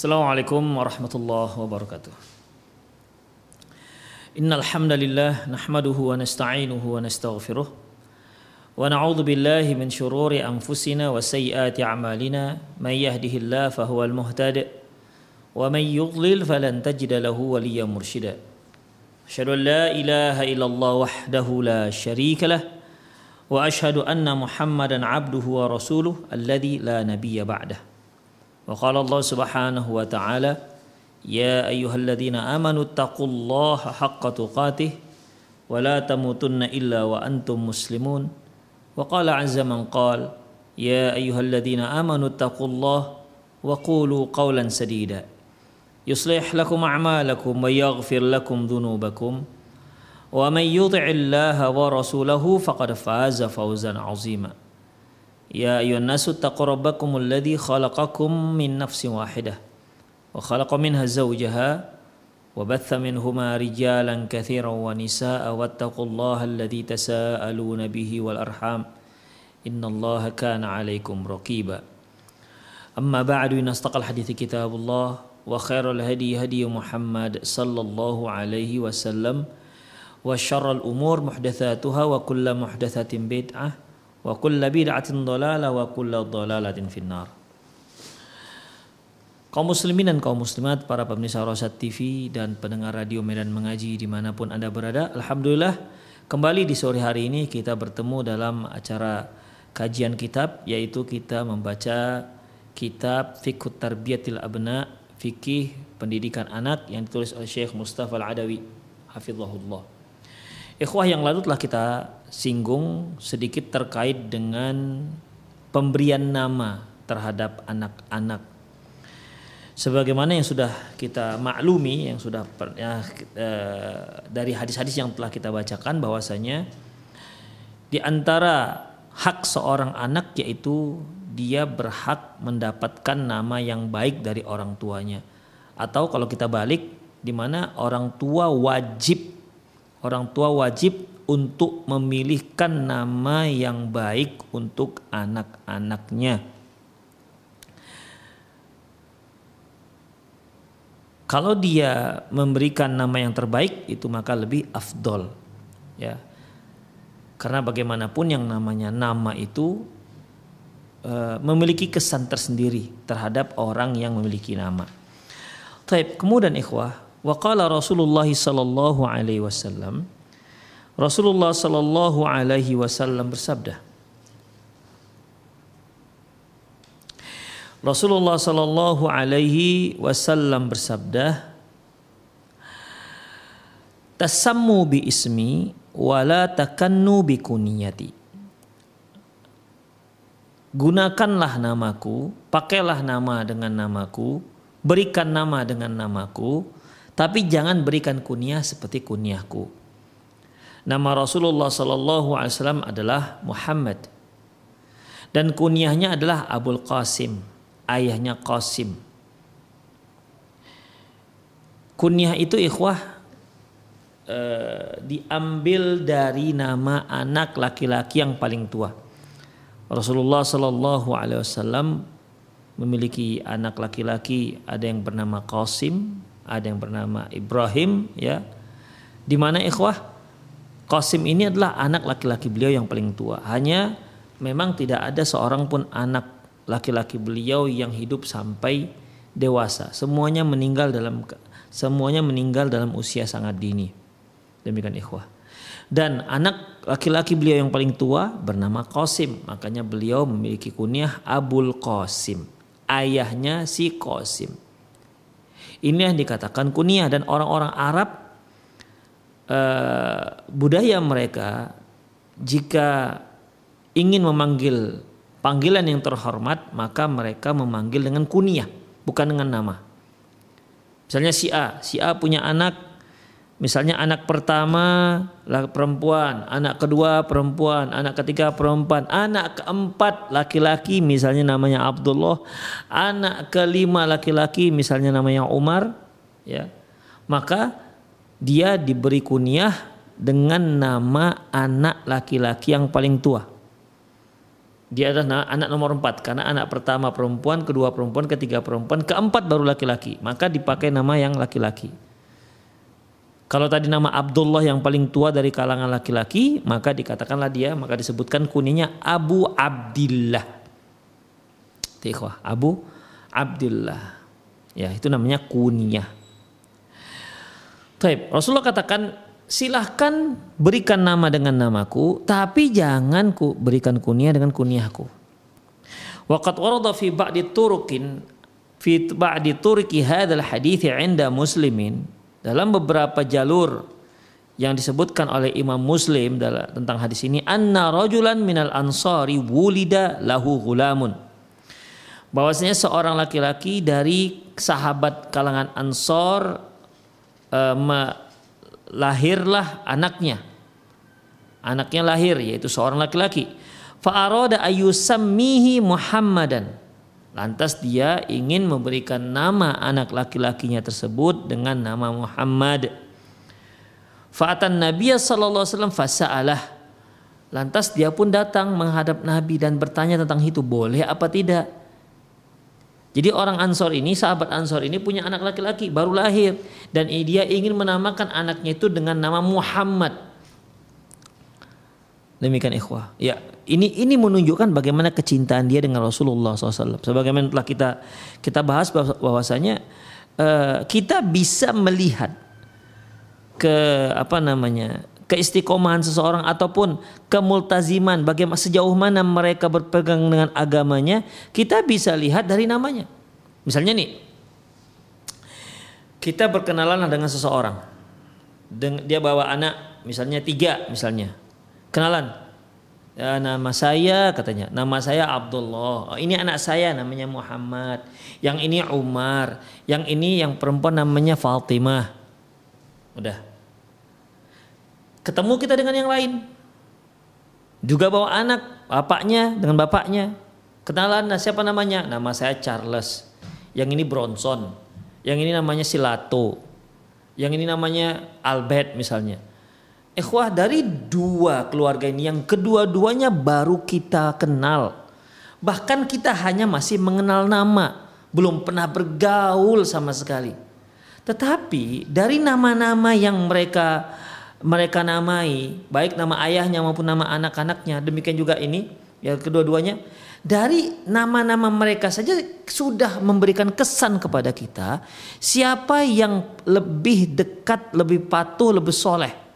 Assalamualaikum warahmatullahi wabarakatuh. Innal hamdalillah nahmaduhu wa nasta'inuhu wa nastaghfiruh wa na'udzu billahi min shururi anfusina wa sayyiati a'malina may yahdihillahu fahuwal muhtadi wa may yudlil falan tajida lahu waliyyan mursyida. Asyhadu an la ilaha illallah wahdahu la syarika lah wa asyhadu anna Muhammadan 'abduhu wa rasuluh alladzi la nabiyya ba'dahu. وقال الله سبحانه وتعالى يا أيها الذين آمنوا اتقوا الله حق تقاته ولا تموتن إلا وأنتم مسلمون. وقال عز من قال يا أيها الذين آمنوا اتقوا الله وقولوا قولا سديدا. يصلح لكم أعمالكم ويغفر لكم ذنوبكم. ومن يطع الله ورسوله فقد فاز فوزا عظيما. يا أيها الناس اتقوا ربكم الذي خلقكم من نفس واحدة وخلق منها زوجها وبث منهما رجالا كثيرا ونساء واتقوا الله الذي تساءلون به والأرحام. إن الله كان عليكم رقيبا. أما بعد إن أصدق الحديث كتاب الله وخير الهدي هدي محمد صلى الله عليه وسلم وشر الأمور محدثاتها وكل محدثة بدعة wa kulla bid'atin dhalala wa kulla dhalalatin finnar. Kaum muslimin dan kaum muslimat, para pemirsa Rosat TV dan pendengar radio Medan Mengaji di mana pun Anda berada. Alhamdulillah kembali di sore hari ini kita bertemu dalam acara kajian kitab yaitu kita membaca kitab Fiqh Tarbiyatil Abna Fikih Pendidikan Anak yang ditulis oleh Syekh Mustafa Al-Adawi hafizahullah. Ikhwah yang lalu telah kita singgung sedikit terkait dengan pemberian nama terhadap anak-anak. Sebagaimana yang sudah kita maklumi, yang sudah ya, eh, dari hadis-hadis yang telah kita bacakan bahwasanya di antara hak seorang anak yaitu dia berhak mendapatkan nama yang baik dari orang tuanya. Atau kalau kita balik di mana orang tua wajib orang tua wajib untuk memilihkan nama yang baik untuk anak-anaknya. Kalau dia memberikan nama yang terbaik itu maka lebih afdol ya. Karena bagaimanapun yang namanya nama itu e, memiliki kesan tersendiri terhadap orang yang memiliki nama. Taib. Kemudian ikhwah Waqala Rasulullah sallallahu alaihi wasallam Rasulullah sallallahu alaihi wasallam bersabda Rasulullah sallallahu alaihi wasallam bersabda Tasammu bi ismi wala takannu bi kuniyati Gunakanlah namaku, pakailah nama dengan namaku, berikan nama dengan namaku, tapi jangan berikan kunyah seperti kunyahku. Nama Rasulullah Sallallahu Alaihi Wasallam adalah Muhammad dan kunyahnya adalah Abul Qasim, ayahnya Qasim. Kunyah itu ikhwah eh, diambil dari nama anak laki-laki yang paling tua. Rasulullah Sallallahu Alaihi Wasallam memiliki anak laki-laki ada yang bernama Qasim, ada yang bernama Ibrahim ya. Di mana ikhwah Qasim ini adalah anak laki-laki beliau yang paling tua. Hanya memang tidak ada seorang pun anak laki-laki beliau yang hidup sampai dewasa. Semuanya meninggal dalam semuanya meninggal dalam usia sangat dini. Demikian ikhwah. Dan anak laki-laki beliau yang paling tua bernama Qasim. Makanya beliau memiliki kunyah Abul Qasim. Ayahnya si Qasim. Ini yang dikatakan kunyah dan orang-orang Arab eh, budaya mereka jika ingin memanggil panggilan yang terhormat maka mereka memanggil dengan kunyah bukan dengan nama. Misalnya si A, si A punya anak Misalnya anak pertama perempuan, anak kedua perempuan, anak ketiga perempuan, anak keempat laki-laki misalnya namanya Abdullah, anak kelima laki-laki misalnya namanya Umar, ya. Maka dia diberi kunyah dengan nama anak laki-laki yang paling tua. dia adalah anak nomor empat karena anak pertama perempuan, kedua perempuan, ketiga perempuan, keempat baru laki-laki. Maka dipakai nama yang laki-laki. Kalau tadi nama Abdullah yang paling tua dari kalangan laki-laki, maka dikatakanlah dia, maka disebutkan kuninya Abu Abdillah. Tikhwah, Abu Abdullah. Ya, itu namanya kunyah. Taib. Rasulullah katakan silahkan berikan nama dengan namaku, tapi jangan ku berikan kunyah dengan kunyahku. Waqat warada fi ba'di turukin fi ba'di turiki hadzal hadits 'inda muslimin dalam beberapa jalur yang disebutkan oleh Imam Muslim dalam, tentang hadis ini anna rajulan minal ansari wulida lahu gulamun bahwasanya seorang laki-laki dari sahabat kalangan Ansor eh, lahirlah anaknya. Anaknya lahir yaitu seorang laki-laki. Fa'arada ayusammihi Muhammadan Lantas dia ingin memberikan nama anak laki-lakinya tersebut dengan nama Muhammad. Fa'atan Nabi sallallahu alaihi wasallam fasa'alah. Lantas dia pun datang menghadap Nabi dan bertanya tentang itu boleh apa tidak. Jadi orang Ansor ini, sahabat Ansor ini punya anak laki-laki baru lahir dan dia ingin menamakan anaknya itu dengan nama Muhammad. Demikian ikhwah. Ya, ini ini menunjukkan bagaimana kecintaan dia dengan Rasulullah SAW. Sebagaimana telah kita kita bahas bahwasanya uh, kita bisa melihat ke apa namanya keistiqomahan seseorang ataupun kemultaziman bagaimana sejauh mana mereka berpegang dengan agamanya kita bisa lihat dari namanya. Misalnya nih kita berkenalan dengan seseorang. Dia bawa anak misalnya tiga misalnya. Kenalan ya, nama saya katanya. Nama saya Abdullah. Oh, ini anak saya namanya Muhammad. Yang ini Umar. Yang ini yang perempuan namanya Fatimah. Udah. Ketemu kita dengan yang lain. Juga bawa anak bapaknya dengan bapaknya. Kenalan nah siapa namanya? Nama saya Charles. Yang ini Bronson. Yang ini namanya Silato. Yang ini namanya Albert misalnya Ikhwah dari dua keluarga ini yang kedua-duanya baru kita kenal. Bahkan kita hanya masih mengenal nama, belum pernah bergaul sama sekali. Tetapi dari nama-nama yang mereka mereka namai, baik nama ayahnya maupun nama anak-anaknya, demikian juga ini ya kedua-duanya dari nama-nama mereka saja sudah memberikan kesan kepada kita siapa yang lebih dekat, lebih patuh, lebih soleh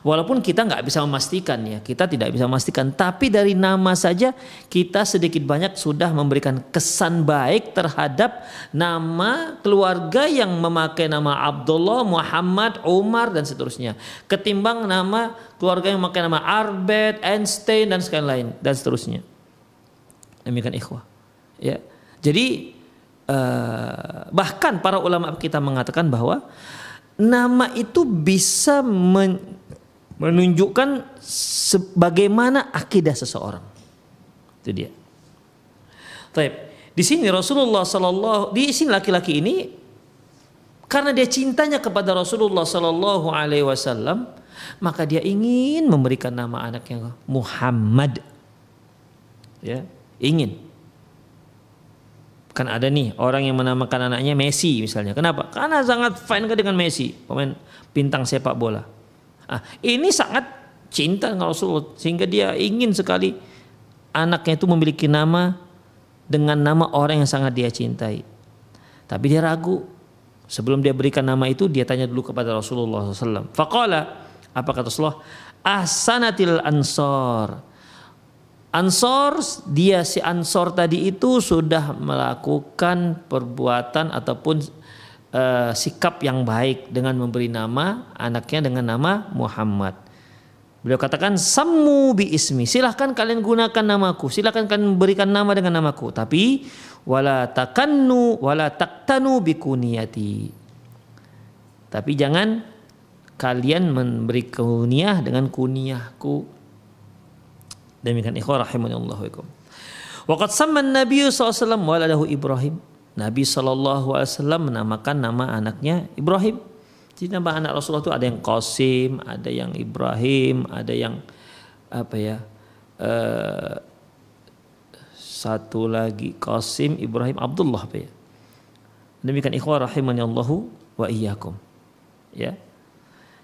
Walaupun kita nggak bisa memastikan ya, kita tidak bisa memastikan. Tapi dari nama saja kita sedikit banyak sudah memberikan kesan baik terhadap nama keluarga yang memakai nama Abdullah, Muhammad, Umar dan seterusnya. Ketimbang nama keluarga yang memakai nama Arbet, Einstein dan sekalian lain dan seterusnya. Demikian ikhwah. Ya. Jadi uh, bahkan para ulama kita mengatakan bahwa nama itu bisa men menunjukkan sebagaimana akidah seseorang. Itu dia. Taib. Di sini Rasulullah Sallallahu di sini laki-laki ini karena dia cintanya kepada Rasulullah Sallallahu Alaihi Wasallam maka dia ingin memberikan nama anaknya Muhammad. Ya, ingin. Kan ada nih orang yang menamakan anaknya Messi misalnya. Kenapa? Karena sangat fine dengan Messi, pemain bintang sepak bola. Nah, ini sangat cinta dengan Rasulullah sehingga dia ingin sekali anaknya itu memiliki nama dengan nama orang yang sangat dia cintai. Tapi dia ragu. Sebelum dia berikan nama itu dia tanya dulu kepada Rasulullah SAW. Faqala apa kata Rasulullah? Ahsanatil ansor. Ansor dia si ansor tadi itu sudah melakukan perbuatan ataupun uh, sikap yang baik dengan memberi nama anaknya dengan nama Muhammad. Beliau katakan samu bi ismi. Silahkan kalian gunakan namaku. Silahkan kalian berikan nama dengan namaku. Tapi wala takannu wala taktanu bi kuniyati. Tapi jangan kalian memberi kuniah dengan kuniahku. Demikian ikhwah rahimanallahu wa Waqad samman Nabi SAW waladahu Ibrahim. Nabi Wasallam menamakan nama anaknya Ibrahim. Jadi nama anak Rasulullah itu ada yang Qasim, ada yang Ibrahim, ada yang apa ya uh, satu lagi Qasim Ibrahim Abdullah ya. Demikian ikhwah rahimani Allahu wa iyyakum. Ya.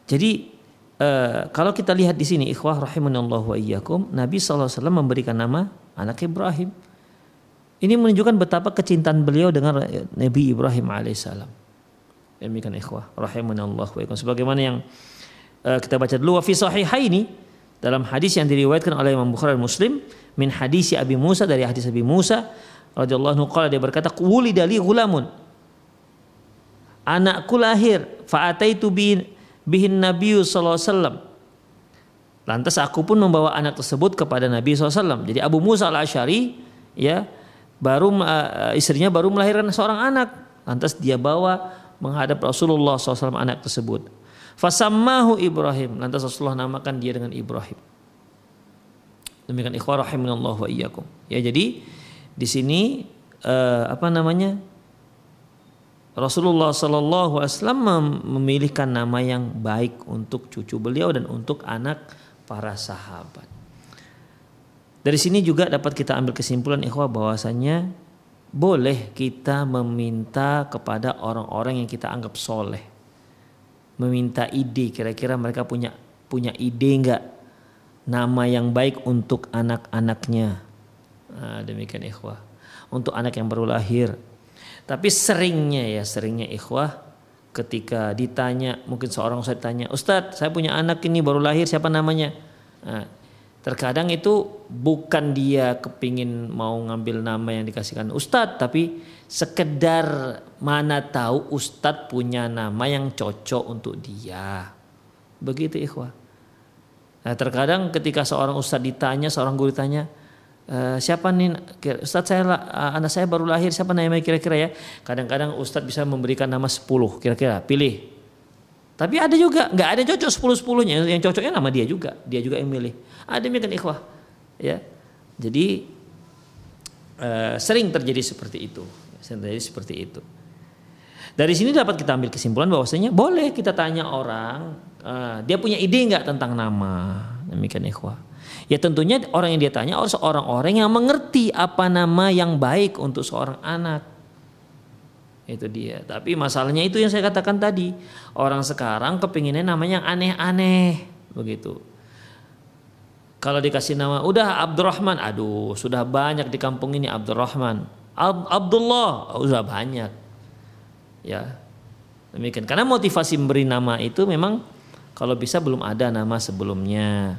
Jadi uh, kalau kita lihat di sini ikhwah rahimani Allahu wa iyyakum, Nabi SAW memberikan nama anak Ibrahim. Ini menunjukkan betapa kecintaan beliau dengan Nabi Ibrahim alaihissalam. Demikian ikhwah rahimani Allah wa. Sebagaimana yang uh, kita baca dulu wa fi sahihaini dalam hadis yang diriwayatkan oleh Imam Bukhari dan Muslim min hadis Abi Musa dari hadis Abi Musa radhiyallahu anhu dia berkata wulida li gulamun anakku lahir fa'ataitu bihin, bihin Nabi sallallahu alaihi wasallam lantas aku pun membawa anak tersebut kepada Nabi SAW jadi Abu Musa al Ashari ya baru uh, istrinya baru melahirkan seorang anak. Lantas dia bawa menghadap Rasulullah SAW anak tersebut. Fasammahu Ibrahim. Lantas Rasulullah namakan dia dengan Ibrahim. Demikian ikhwah wa iyyakum. Ya jadi di sini uh, apa namanya? Rasulullah Sallallahu Alaihi Wasallam memilihkan nama yang baik untuk cucu beliau dan untuk anak para sahabat. Dari sini juga dapat kita ambil kesimpulan ikhwah bahwasanya boleh kita meminta kepada orang-orang yang kita anggap soleh, meminta ide kira-kira mereka punya punya ide enggak nama yang baik untuk anak-anaknya. Nah, demikian ikhwah. Untuk anak yang baru lahir tapi seringnya ya, seringnya ikhwah ketika ditanya, mungkin seorang ustadz tanya, Ustadz saya punya anak ini baru lahir siapa namanya? Nah, terkadang itu bukan dia kepingin mau ngambil nama yang dikasihkan Ustadz, tapi sekedar mana tahu Ustadz punya nama yang cocok untuk dia. Begitu ikhwah. Nah, terkadang ketika seorang ustadz ditanya, seorang guru ditanya, Uh, siapa nih Ustadz saya uh, anak saya baru lahir siapa namanya kira-kira ya kadang-kadang Ustadz bisa memberikan nama 10 kira-kira pilih tapi ada juga nggak ada cocok 10 sepuluhnya yang cocoknya nama dia juga. Dia juga yang milih. Ada yang ikhwah ya. Jadi uh, sering terjadi seperti itu. Sering terjadi seperti itu. Dari sini dapat kita ambil kesimpulan bahwasanya boleh kita tanya orang uh, dia punya ide nggak tentang nama? Demikian ikhwah. Ya tentunya orang yang dia tanya harus orang-orang yang mengerti apa nama yang baik untuk seorang anak. Itu dia. Tapi masalahnya itu yang saya katakan tadi. Orang sekarang kepinginnya namanya yang aneh-aneh. Begitu. Kalau dikasih nama, udah Abdurrahman. Aduh, sudah banyak di kampung ini Abdurrahman. Ab Abdullah, sudah banyak. Ya, demikian. Karena motivasi memberi nama itu memang kalau bisa belum ada nama sebelumnya.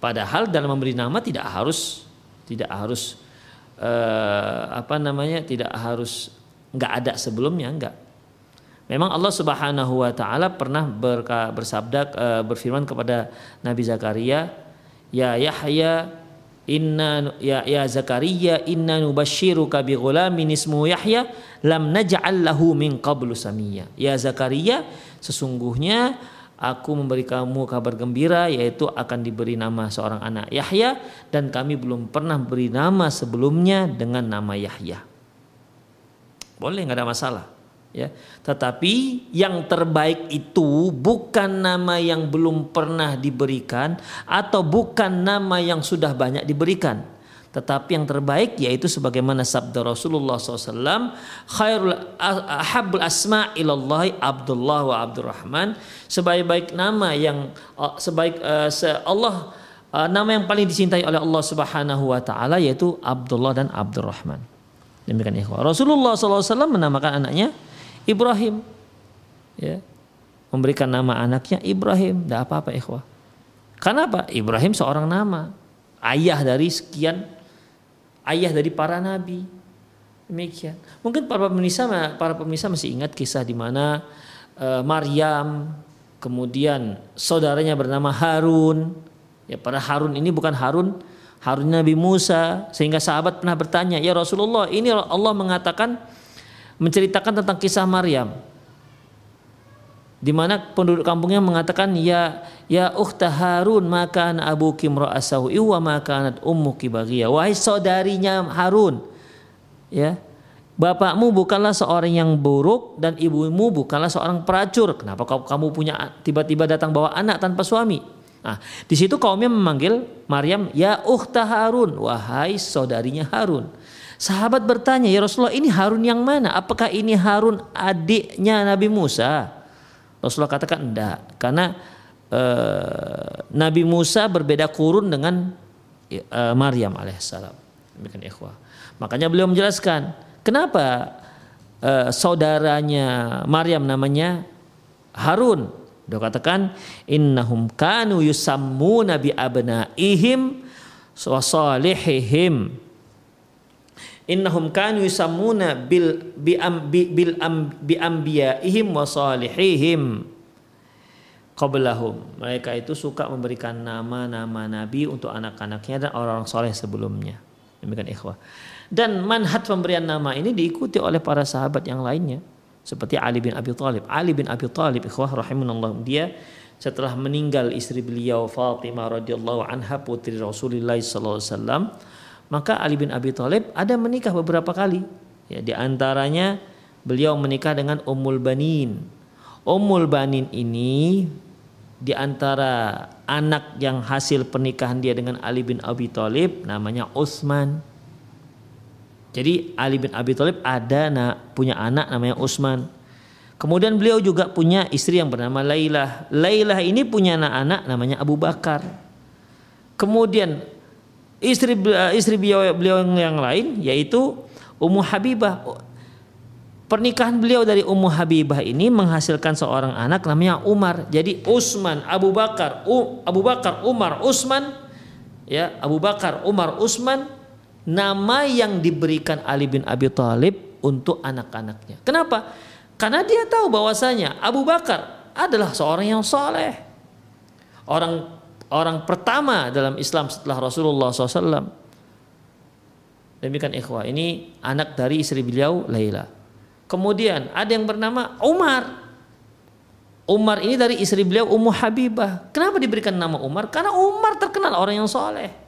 Padahal dalam memberi nama tidak harus tidak harus uh, apa namanya tidak harus nggak ada sebelumnya nggak. Memang Allah Subhanahu wa taala pernah berka, bersabda uh, berfirman kepada Nabi Zakaria, "Ya Yahya, inna ya ya Zakaria inna nubashiruka bi ghulamin ismu Yahya lam naj'al lahu min qablu samiyya." Ya Zakaria, sesungguhnya Aku memberi kamu kabar gembira yaitu akan diberi nama seorang anak Yahya dan kami belum pernah beri nama sebelumnya dengan nama Yahya. Boleh nggak ada masalah ya. Tetapi yang terbaik itu bukan nama yang belum pernah diberikan atau bukan nama yang sudah banyak diberikan. Tetapi yang terbaik yaitu sebagaimana sabda Rasulullah SAW khairul ahabul asma ilallahi Abdullah wa Abdurrahman. Sebaik-baik nama yang sebaik uh, Allah uh, nama yang paling dicintai oleh Allah Subhanahu wa taala yaitu Abdullah dan Abdurrahman demikian ikhwah. Rasulullah SAW menamakan anaknya Ibrahim. Ya. Memberikan nama anaknya Ibrahim. Tidak apa-apa ikhwah. Karena Ibrahim seorang nama. Ayah dari sekian ayah dari para nabi. Demikian. Mungkin para pemirsa para pemirsa masih ingat kisah di mana uh, Maryam kemudian saudaranya bernama Harun. Ya, pada Harun ini bukan Harun Harun Nabi Musa sehingga sahabat pernah bertanya, "Ya Rasulullah, ini Allah mengatakan menceritakan tentang kisah Maryam. Di mana penduduk kampungnya mengatakan ya ya ukhta Harun maka abu kimra'asahu wa makanat ummuki baghiya. Wahai saudarinya Harun ya bapakmu bukanlah seorang yang buruk dan ibumu bukanlah seorang peracur kenapa kamu punya tiba-tiba datang bawa anak tanpa suami Nah, di situ kaumnya memanggil Maryam ya ukhta Harun, wahai saudarinya Harun. Sahabat bertanya, "Ya Rasulullah, ini Harun yang mana? Apakah ini Harun adiknya Nabi Musa?" Rasulullah katakan, "Enggak, karena uh, Nabi Musa berbeda kurun dengan uh, Maryam alaihissalam." Demikian ikhwah. Makanya beliau menjelaskan, kenapa uh, saudaranya Maryam namanya Harun? Dia katakan innahum kanu yusammuna bi abnaihim wa salihihim. Innahum kanu yusammuna bil bi am, bi, bil am, bi anbiyaihim wa salihihim qablahum. Mereka itu suka memberikan nama-nama nabi untuk anak-anaknya dan orang-orang soleh sebelumnya. Demikian ikhwah. Dan manhat pemberian nama ini diikuti oleh para sahabat yang lainnya seperti Ali bin Abi Thalib. Ali bin Abi Thalib ikhwah rahimunallah dia setelah meninggal istri beliau Fatimah radhiyallahu anha putri Rasulullah sallallahu alaihi wasallam maka Ali bin Abi Thalib ada menikah beberapa kali. Ya di antaranya beliau menikah dengan Ummul Banin. Ummul Banin ini di antara anak yang hasil pernikahan dia dengan Ali bin Abi Thalib namanya Utsman jadi Ali bin Abi Thalib ada na, punya anak namanya Utsman. Kemudian beliau juga punya istri yang bernama Lailah. Lailah ini punya anak-anak namanya Abu Bakar. Kemudian istri istri beliau, beliau yang lain yaitu Ummu Habibah. Pernikahan beliau dari Ummu Habibah ini menghasilkan seorang anak namanya Umar. Jadi Utsman, Abu Bakar, U, Abu Bakar, Umar, Utsman, ya Abu Bakar, Umar, Utsman nama yang diberikan Ali bin Abi Thalib untuk anak-anaknya. Kenapa? Karena dia tahu bahwasanya Abu Bakar adalah seorang yang soleh. Orang orang pertama dalam Islam setelah Rasulullah SAW. Demikian ikhwah. Ini anak dari istri beliau Laila. Kemudian ada yang bernama Umar. Umar ini dari istri beliau Ummu Habibah. Kenapa diberikan nama Umar? Karena Umar terkenal orang yang soleh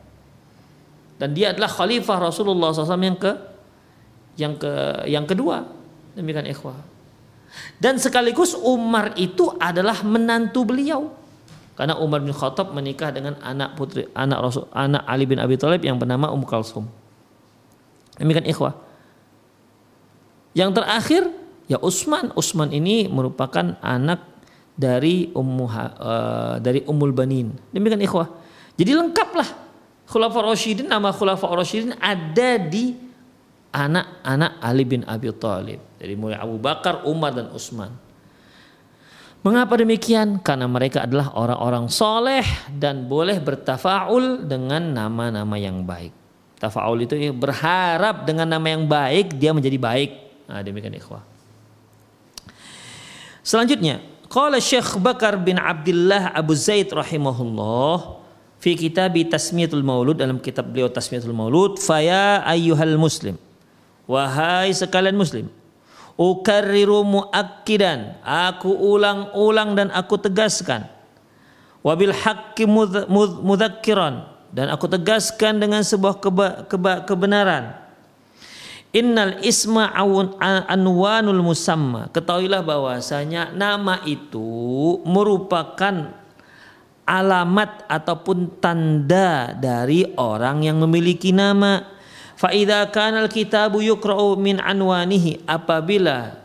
dan dia adalah khalifah Rasulullah SAW yang ke yang ke yang kedua. Demikian ikhwah. Dan sekaligus Umar itu adalah menantu beliau. Karena Umar bin Khattab menikah dengan anak putri anak Rasul anak Ali bin Abi Thalib yang bernama Ummu Kalsum. Demikian ikhwah. Yang terakhir ya Utsman Utsman ini merupakan anak dari Ummu uh, dari Ummul Banin. Demikian ikhwah. Jadi lengkaplah Khulafa Rasyidin nama Khulafa Rasyidin ada di anak-anak Ali bin Abi Thalib. Dari mulai Abu Bakar, Umar dan Utsman. Mengapa demikian? Karena mereka adalah orang-orang soleh dan boleh bertafaul dengan nama-nama yang baik. Tafaul itu berharap dengan nama yang baik dia menjadi baik. Nah, demikian ikhwah. Selanjutnya, qala Syekh Bakar bin Abdullah Abu Zaid rahimahullah fi kitab Tasmiyatul Maulud dalam kitab beliau Tasmiyatul Maulud faya ayyuhal muslim. Wahai sekalian muslim ukarriru muakkidan aku ulang-ulang dan aku tegaskan. Wabil haqqi mudzakiran dan aku tegaskan dengan sebuah keba, keba, kebenaran. Innal isma awun anwanul musamma. Ketahuilah bahwasanya nama itu merupakan alamat ataupun tanda dari orang yang memiliki nama. Faida kanal kitabu yukra'u min anwanihi apabila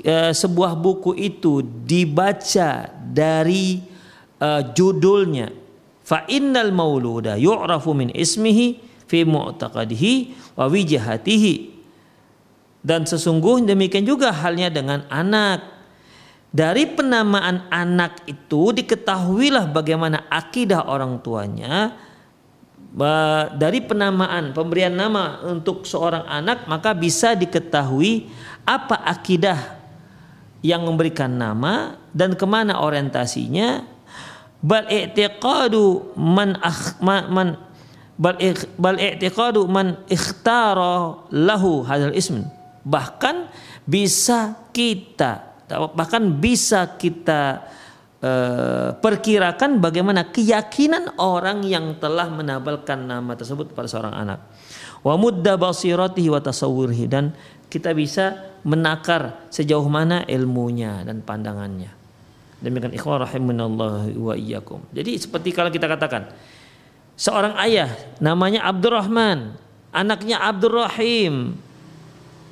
uh, sebuah buku itu dibaca dari uh, judulnya fa innal mauluda yu'rafu min ismihi fi mu'taqadihi wa wijahatihi dan sesungguhnya demikian juga halnya dengan anak dari penamaan anak itu diketahuilah bagaimana akidah orang tuanya. Dari penamaan pemberian nama untuk seorang anak maka bisa diketahui apa akidah yang memberikan nama dan ke mana orientasinya. Bal i'tiqadu man man bal i'tiqadu man ikhtara lahu hadzal ism. Bahkan bisa kita bahkan bisa kita uh, perkirakan bagaimana keyakinan orang yang telah menabalkan nama tersebut pada seorang anak. Wa mudda basiratihi wa tasawwurihi dan kita bisa menakar sejauh mana ilmunya dan pandangannya. Demikian ikhwan rahimanallah wa iyyakum. Jadi seperti kalau kita katakan seorang ayah namanya Abdurrahman, anaknya Abdurrahim.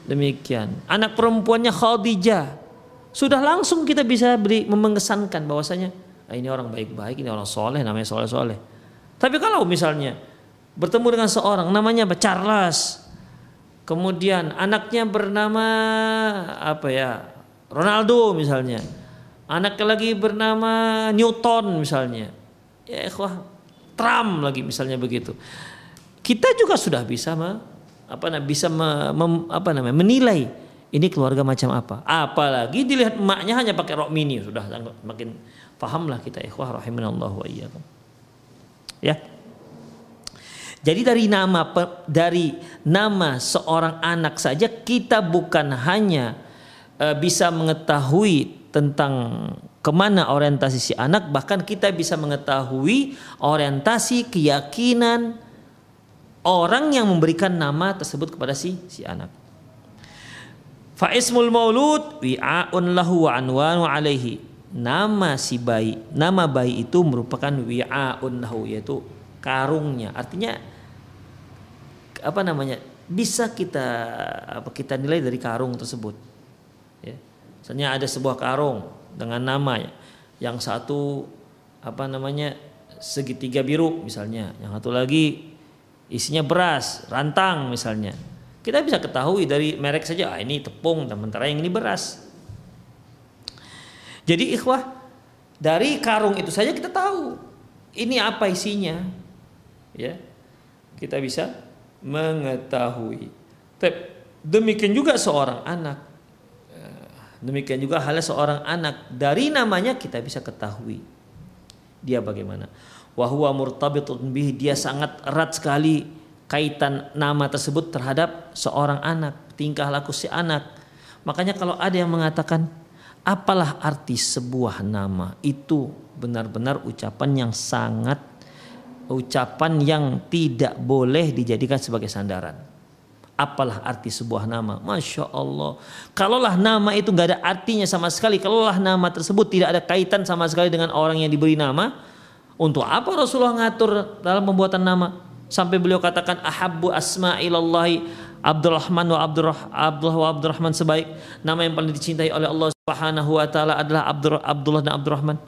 Demikian. Anak perempuannya Khadijah. Sudah langsung kita bisa beri mengesankan bahwasanya ah, ini orang baik-baik, ini orang soleh, namanya soleh-soleh. Tapi kalau misalnya bertemu dengan seorang namanya Charles, kemudian anaknya bernama apa ya Ronaldo misalnya, anaknya lagi bernama Newton misalnya. Ya ikhwah Trump lagi misalnya begitu. Kita juga sudah bisa apa bisa apa namanya menilai ini keluarga macam apa? Apalagi dilihat emaknya hanya pakai rok mini. Sudah makin pahamlah kita ikhwah rahimanallahu wa iyyakum. Ya. Jadi dari nama dari nama seorang anak saja kita bukan hanya uh, bisa mengetahui tentang ke mana orientasi si anak bahkan kita bisa mengetahui orientasi keyakinan orang yang memberikan nama tersebut kepada si si anak Faismul maulud wi'aun lahu wa anwanu alaihi. Nama si bayi nama bayi itu merupakan wi'aun lahu yaitu karungnya. Artinya apa namanya bisa kita apa kita nilai dari karung tersebut. Ya. Misalnya ada sebuah karung dengan nama yang satu apa namanya segitiga biru misalnya, yang satu lagi isinya beras, rantang misalnya. Kita bisa ketahui dari merek saja, ah, ini tepung, sementara yang ini beras. Jadi ikhwah, dari karung itu saja kita tahu ini apa isinya. Ya. Kita bisa mengetahui. Demikian juga seorang anak Demikian juga halnya seorang anak dari namanya kita bisa ketahui dia bagaimana. Wahwa murtabitun bih dia sangat erat sekali kaitan nama tersebut terhadap seorang anak, tingkah laku si anak. Makanya kalau ada yang mengatakan apalah arti sebuah nama? Itu benar-benar ucapan yang sangat ucapan yang tidak boleh dijadikan sebagai sandaran. Apalah arti sebuah nama? Masya Allah. Kalaulah nama itu nggak ada artinya sama sekali kalaulah nama tersebut tidak ada kaitan sama sekali dengan orang yang diberi nama untuk apa Rasulullah ngatur dalam pembuatan nama sampai beliau katakan ahabbu asma ilallahi Abdurrahman wa Abdurrah, Abdullah wa Abdurrahman sebaik. Nama yang paling dicintai oleh Allah Subhanahu wa taala adalah Abdur, Abdullah dan Abdurrahman.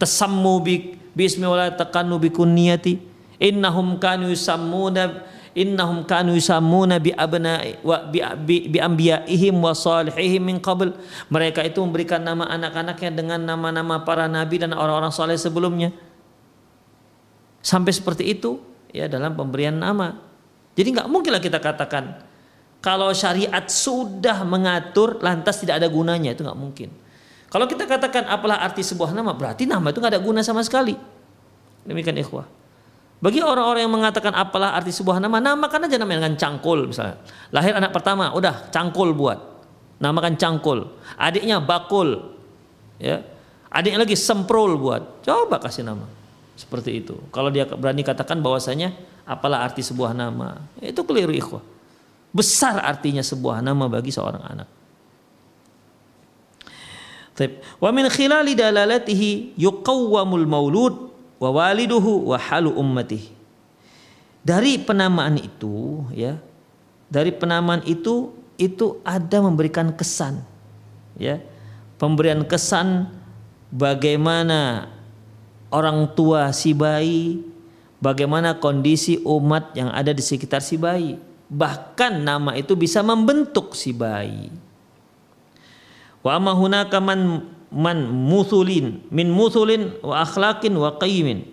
Tasammu bi bismi wa la taqannu bi kunniyati innahum kanu yusammuna innahum kanu yusammuna bi abna wa bi, bi, bi anbiyaihim wa salihihim min qabl. Mereka itu memberikan nama anak-anaknya dengan nama-nama para nabi dan orang-orang saleh sebelumnya. Sampai seperti itu ya dalam pemberian nama jadi nggak mungkinlah kita katakan kalau syariat sudah mengatur lantas tidak ada gunanya itu nggak mungkin kalau kita katakan apalah arti sebuah nama berarti nama itu nggak ada guna sama sekali demikian ikhwah bagi orang-orang yang mengatakan apalah arti sebuah nama, namakan aja namanya dengan cangkul misalnya. Lahir anak pertama, udah cangkul buat. Namakan cangkul. Adiknya bakul. Ya. Adiknya lagi semprul buat. Coba kasih nama. Seperti itu. Kalau dia berani katakan bahwasanya apalah arti sebuah nama, itu keliru ikhwah. Besar artinya sebuah nama bagi seorang anak. Wa min khilali dalalatihi yuqawwamul maulud wa waliduhu wa halu ummati. Dari penamaan itu ya, dari penamaan itu itu ada memberikan kesan ya. Pemberian kesan bagaimana orang tua si bayi, bagaimana kondisi umat yang ada di sekitar si bayi. Bahkan nama itu bisa membentuk si bayi. Wa amma hunaka man man muthulin min muthulin wa akhlaqin wa qayyimin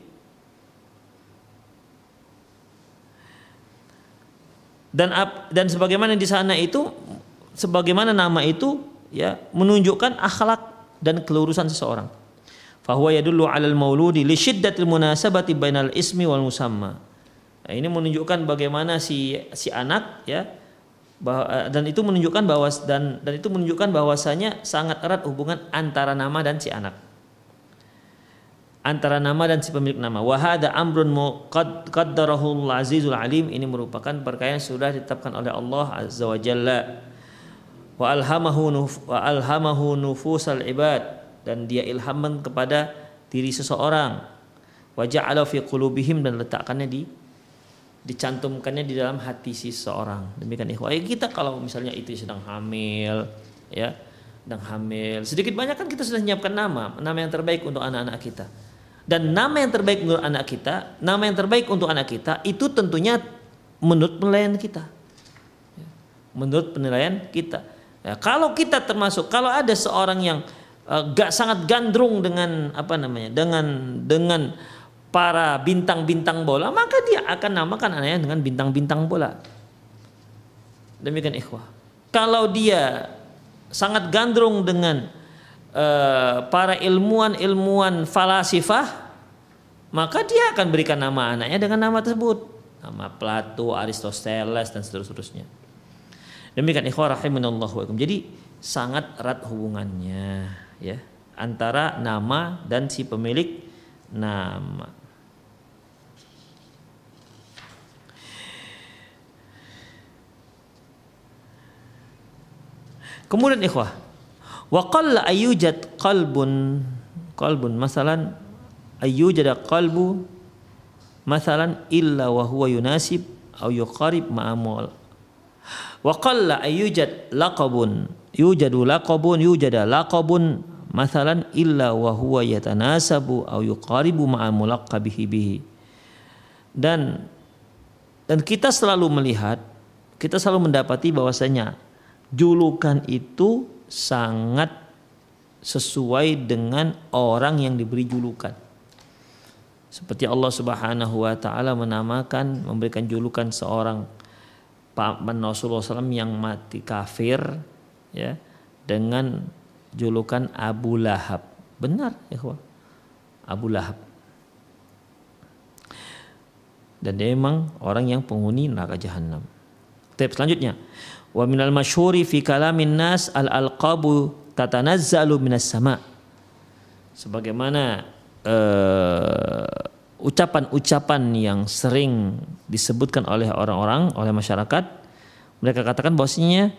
dan dan sebagaimana di sana itu sebagaimana nama itu ya menunjukkan akhlak dan kelurusan seseorang fahuwa yadullu 'alal mauludi li syiddatil munasabati bainal ismi wal musamma. Nah, ini menunjukkan bagaimana si si anak ya Eh, dan itu menunjukkan bahwa dan dan itu menunjukkan bahwasanya sangat erat hubungan antara nama dan si anak. Antara nama dan si pemilik nama. Wahada amrun qad qaddarahu azizul alim. Ini merupakan perkara yang sudah ditetapkan oleh Allah azza wa jalla. Wa alhamahu nuf, wa alhamahu nufusal ibad dan dia ilhamkan kepada diri seseorang. Wajah ala fi qulubihim dan letakkannya di dicantumkannya di dalam hati si seseorang. Demikian ikhwah. Ya kita kalau misalnya itu sedang hamil ya sedang hamil sedikit banyak kan kita sudah menyiapkan nama nama yang terbaik untuk anak-anak kita. Dan nama yang terbaik untuk anak kita nama yang terbaik untuk anak kita itu tentunya menurut penilaian kita. Menurut penilaian kita. Ya, kalau kita termasuk kalau ada seorang yang gak sangat gandrung dengan apa namanya dengan dengan para bintang-bintang bola maka dia akan namakan anaknya dengan bintang-bintang bola. Demikian ikhwah. Kalau dia sangat gandrung dengan uh, para ilmuwan-ilmuwan falasifah maka dia akan berikan nama anaknya dengan nama tersebut nama Plato, Aristoteles dan seterusnya. Demikian ikhwah rahimanallah wa Jadi sangat erat hubungannya ya antara nama dan si pemilik nama. Kemudian ikhwah, wa qalla ayyujad qalbun qalbun masalan ayyujad qalbu masalan illa wa huwa yunasib au yuqarib ma'amul Wa qalla ayyujad laqabun yujadu laqabun yujada laqabun masalan illa wa huwa yatanasabu au yuqaribu ma'a mulaqqabihi bihi. Dan dan kita selalu melihat kita selalu mendapati bahwasanya julukan itu sangat sesuai dengan orang yang diberi julukan. Seperti Allah Subhanahu wa taala menamakan memberikan julukan seorang paman Rasulullah SAW yang mati kafir ya dengan julukan Abu Lahab. Benar, ya Abu Lahab. Dan dia memang orang yang penghuni neraka jahanam. Tip selanjutnya. Wa minal masyhuri fi kalamin nas al alqabu tatanazzalu minas sama. Sebagaimana uh, ucapan-ucapan yang sering disebutkan oleh orang-orang oleh masyarakat mereka katakan bahwasanya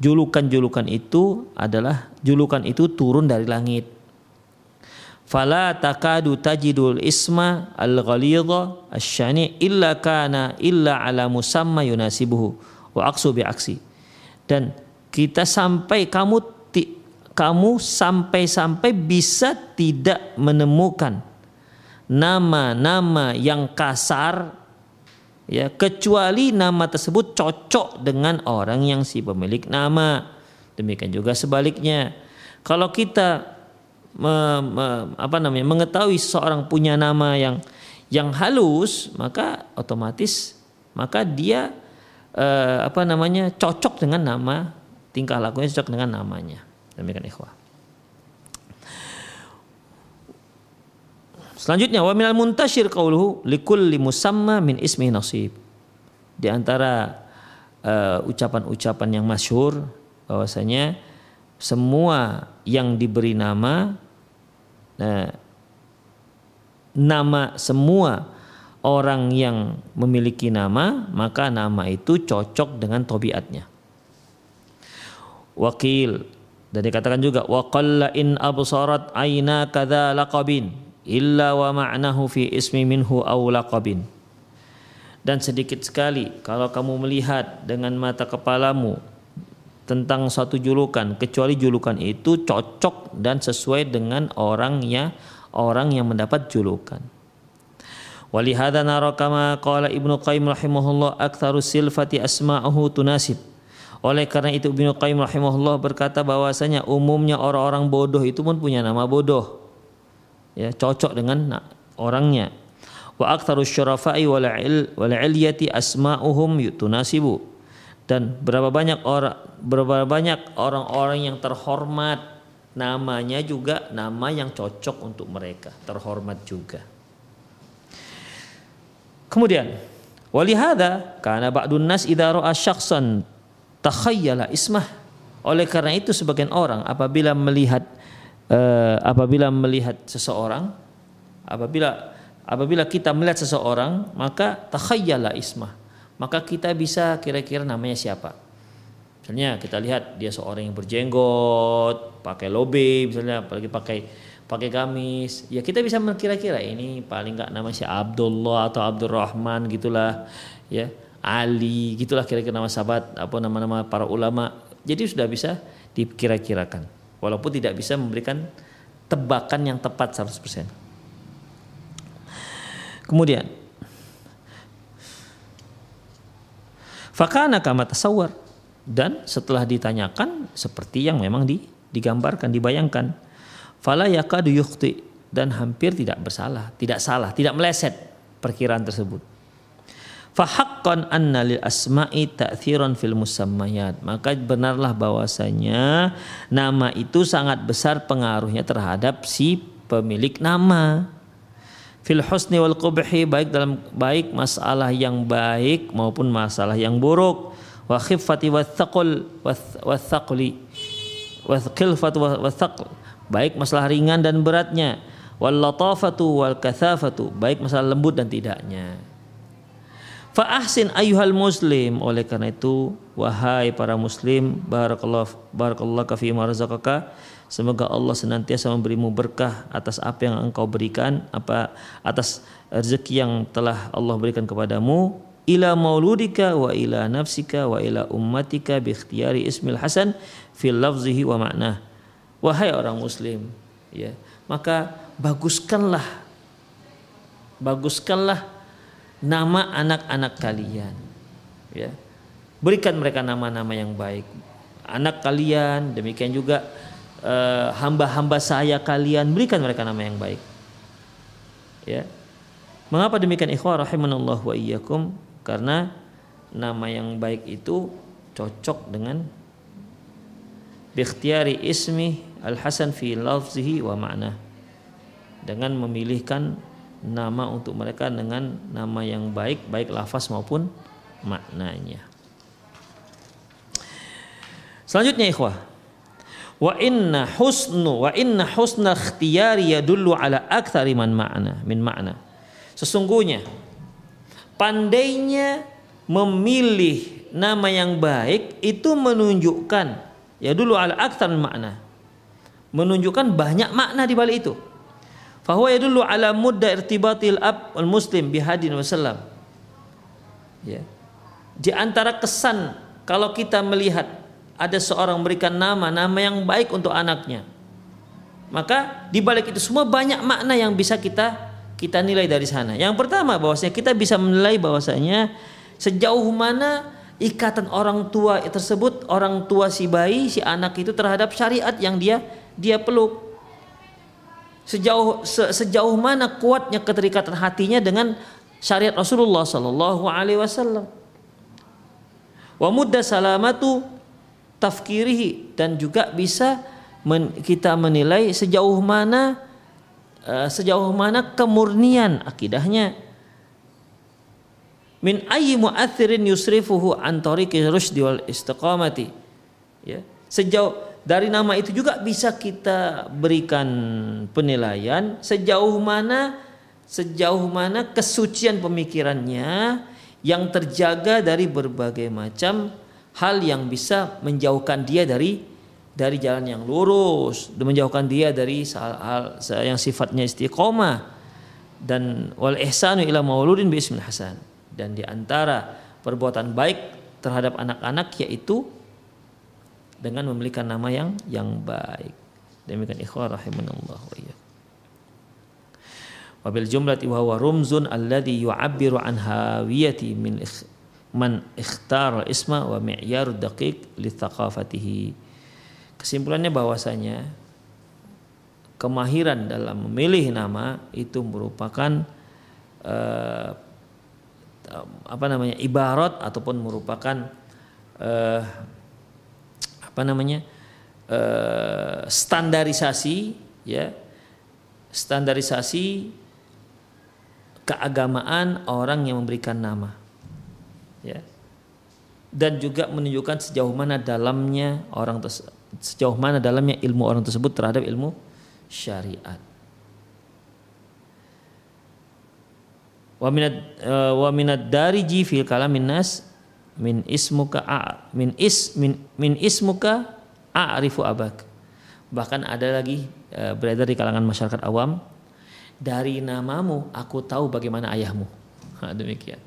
julukan-julukan itu adalah julukan itu turun dari langit. Fala takadu tajidul isma al-ghalidha asyani illa kana illa ala musamma yunasibuhu. Wa aqsu bi aksi. Dan kita sampai kamu kamu sampai-sampai bisa tidak menemukan nama-nama yang kasar ya kecuali nama tersebut cocok dengan orang yang si pemilik nama. Demikian juga sebaliknya. Kalau kita me, me, apa namanya mengetahui seorang punya nama yang yang halus maka otomatis maka dia eh, apa namanya cocok dengan nama tingkah lakunya cocok dengan namanya. Demikian ikhwah Selanjutnya wa minal muntashir qauluhu likulli musamma min ismi nasib. Di antara uh, ucapan-ucapan yang masyhur bahwasanya semua yang diberi nama uh, nama semua orang yang memiliki nama maka nama itu cocok dengan tobiatnya. Wakil dan dikatakan juga wa qalla in absarat aina kadza laqabin illa wa ma'nahu fi ismi minhu aw laqabin dan sedikit sekali kalau kamu melihat dengan mata kepalamu tentang satu julukan kecuali julukan itu cocok dan sesuai dengan orangnya orang yang mendapat julukan. Walihada nara qala Ibnu Qayyim rahimahullah aktsaru silfati asma'uhu tunasib. Oleh karena itu Ibnu Qayyim rahimahullah berkata bahwasanya umumnya orang-orang bodoh itu pun punya nama bodoh ya cocok dengan orangnya. Wa aktsaru syurafai wal il wal ilyati asma'uhum yutunasibu. Dan berapa banyak orang berapa banyak orang-orang yang terhormat namanya juga nama yang cocok untuk mereka terhormat juga. Kemudian walihada karena ba'dun nas idza ra'a syakhsan takhayyala ismah. Oleh karena itu sebagian orang apabila melihat uh, apabila melihat seseorang apabila apabila kita melihat seseorang maka takhayyala ismah. Maka kita bisa kira-kira namanya siapa. Misalnya kita lihat dia seorang yang berjenggot, pakai lobe, misalnya apalagi pakai pakai gamis, ya kita bisa kira-kira ini paling nggak nama si Abdullah atau Abdurrahman gitulah, ya. Ali gitulah kira-kira nama sahabat apa nama-nama para ulama. Jadi sudah bisa dikira-kirakan, walaupun tidak bisa memberikan tebakan yang tepat 100%. Kemudian Fakana kama tasawwar. Dan setelah ditanyakan seperti yang memang di, digambarkan dibayangkan fala yakadu yukhti. Dan hampir tidak bersalah tidak salah tidak meleset perkiraan tersebut fahaqqan anna lil asma'i ta'thiran fil musammayat. Maka benarlah bahwasanya nama itu sangat besar pengaruhnya terhadap si pemilik nama. Fil husni wal qubhi baik dalam baik masalah yang baik maupun masalah yang buruk. Wa khiffati wa thaqul wa thaqli wa wa thaql. Baik masalah ringan dan beratnya. Wal latafatu wal kathafatu baik masalah lembut dan tidaknya fa ahsin ayuhal muslim oleh karena itu wahai para muslim barakallahu barakallahu fi ma razaqaka Semoga Allah senantiasa memberimu berkah atas apa yang engkau berikan, apa atas rezeki yang telah Allah berikan kepadamu ila mauludika wa ila nafsika wa ila ummatika bi ismil hasan fil lafzihi wa ma'nah. Wahai orang muslim, ya, maka baguskanlah baguskanlah nama anak-anak kalian. Ya. Berikan mereka nama-nama yang baik. Anak kalian demikian juga Eh, hamba-hamba saya kalian berikan mereka nama yang baik. Ya. Mengapa demikian ikhwah rahimanallah wa iyyakum? Karena nama yang baik itu cocok dengan bikhtiyari ismi al-hasan fi lafzihi wa ma'na. Dengan memilihkan nama untuk mereka dengan nama yang baik baik lafaz maupun maknanya. Selanjutnya ikhwah. Wa inna husnu wa inna husna ikhtiyari yadullu ala aktsari man ma'na min ma'na. Sesungguhnya pandainya memilih nama yang baik itu menunjukkan ya dulu ala aktsar makna menunjukkan banyak makna di balik itu fahuwa yadullu ala mudda irtibatil ab al muslim bihadin wasallam ya. Di antara kesan kalau kita melihat ada seorang memberikan nama nama yang baik untuk anaknya maka di balik itu semua banyak makna yang bisa kita kita nilai dari sana. Yang pertama bahwasanya kita bisa menilai bahwasanya sejauh mana ikatan orang tua tersebut orang tua si bayi si anak itu terhadap syariat yang dia dia peluk sejauh se, sejauh mana kuatnya keterikatan hatinya dengan syariat Rasulullah Sallallahu Alaihi Wasallam. Wa mudda salamatu tafkirihi dan juga bisa men, kita menilai sejauh mana uh, sejauh mana kemurnian akidahnya. Min ayyi mu'athirin yusrifuhu an tariqi rusdi wal istiqamati. Ya. Sejauh dari nama itu juga bisa kita berikan penilaian sejauh mana sejauh mana kesucian pemikirannya yang terjaga dari berbagai macam hal yang bisa menjauhkan dia dari dari jalan yang lurus, menjauhkan dia dari hal, hal yang sifatnya istiqomah dan wal ihsanu ila mauludin bi ismil hasan. Dan di antara perbuatan baik terhadap anak-anak yaitu dengan memiliki nama yang yang baik. Demikian ikhwah rahimanallah wa iyyakum. Wabil jumlati wa huwa rumzun alladhi yu'abbiru an hawiyati min man ikhtar isma wa mi'yar daqiq li thaqafatihi. Kesimpulannya bahwasanya kemahiran dalam memilih nama itu merupakan uh, apa namanya ibarat ataupun merupakan uh, apa namanya uh, standarisasi ya standarisasi keagamaan orang yang memberikan nama ya dan juga menunjukkan sejauh mana dalamnya orang sejauh mana dalamnya ilmu orang tersebut terhadap ilmu syariat. Wa minad uh, wa minad kalamin min ismuka a, min is min min ismuka a'rifu abak. Bahkan ada lagi e, beredar di kalangan masyarakat awam dari namamu aku tahu bagaimana ayahmu. Nah, demikian.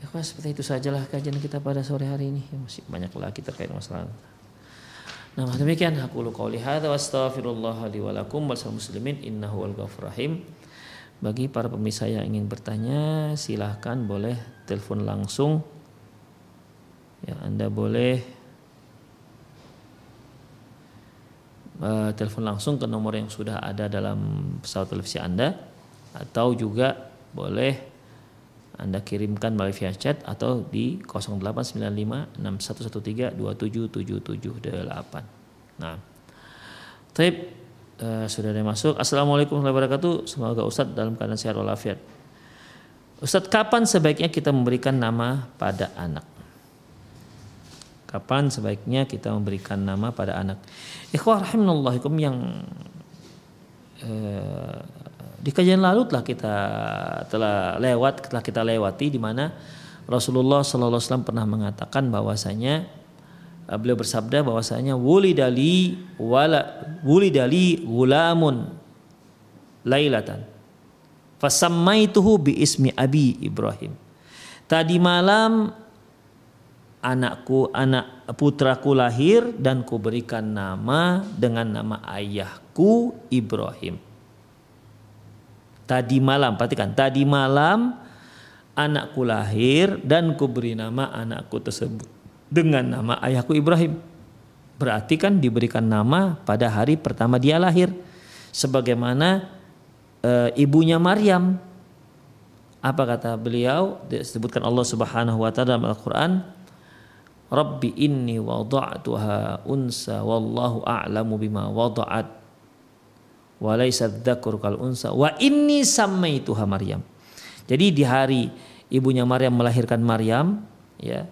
Ya, seperti itu sajalah kajian kita pada sore hari ini. Ya, masih banyak lagi terkait masalah. Nah, demikian aku lu qauli hadza astaghfirullah li wa lakum muslimin innahu wal rahim. Bagi para pemirsa yang ingin bertanya, silahkan boleh telepon langsung. Ya, Anda boleh uh, telepon langsung ke nomor yang sudah ada dalam pesawat televisi Anda atau juga boleh anda kirimkan melalui via chat atau di 0895 6113 27778. Nah. Taib uh, sudah ada masuk. Assalamualaikum warahmatullahi wabarakatuh. Semoga Ustadz dalam keadaan sehat walafiat. Ustadz, kapan sebaiknya kita memberikan nama pada anak? Kapan sebaiknya kita memberikan nama pada anak? Ikhwah rahimahullahikum yang uh, di kajian lalu telah kita telah lewat telah kita lewati di mana Rasulullah Sallallahu Alaihi Wasallam pernah mengatakan bahwasanya eh, beliau bersabda bahwasanya wulidali wala wulidali gulamun lailatan fasammaituhu bi ismi abi Ibrahim tadi malam anakku anak putraku lahir dan kuberikan nama dengan nama ayahku Ibrahim Tadi malam, perhatikan, tadi malam anakku lahir dan kuberi nama anakku tersebut dengan nama ayahku Ibrahim. Berarti kan diberikan nama pada hari pertama dia lahir. Sebagaimana e, ibunya Maryam. Apa kata beliau? Disebutkan Allah Subhanahu wa taala dalam Al-Qur'an, Rabbi inni wada'tuha unsa wallahu a'lamu bima wada'at walaysa dzakur kal unsa wa inni sammaituha Maryam. Jadi di hari ibunya Maryam melahirkan Maryam, ya.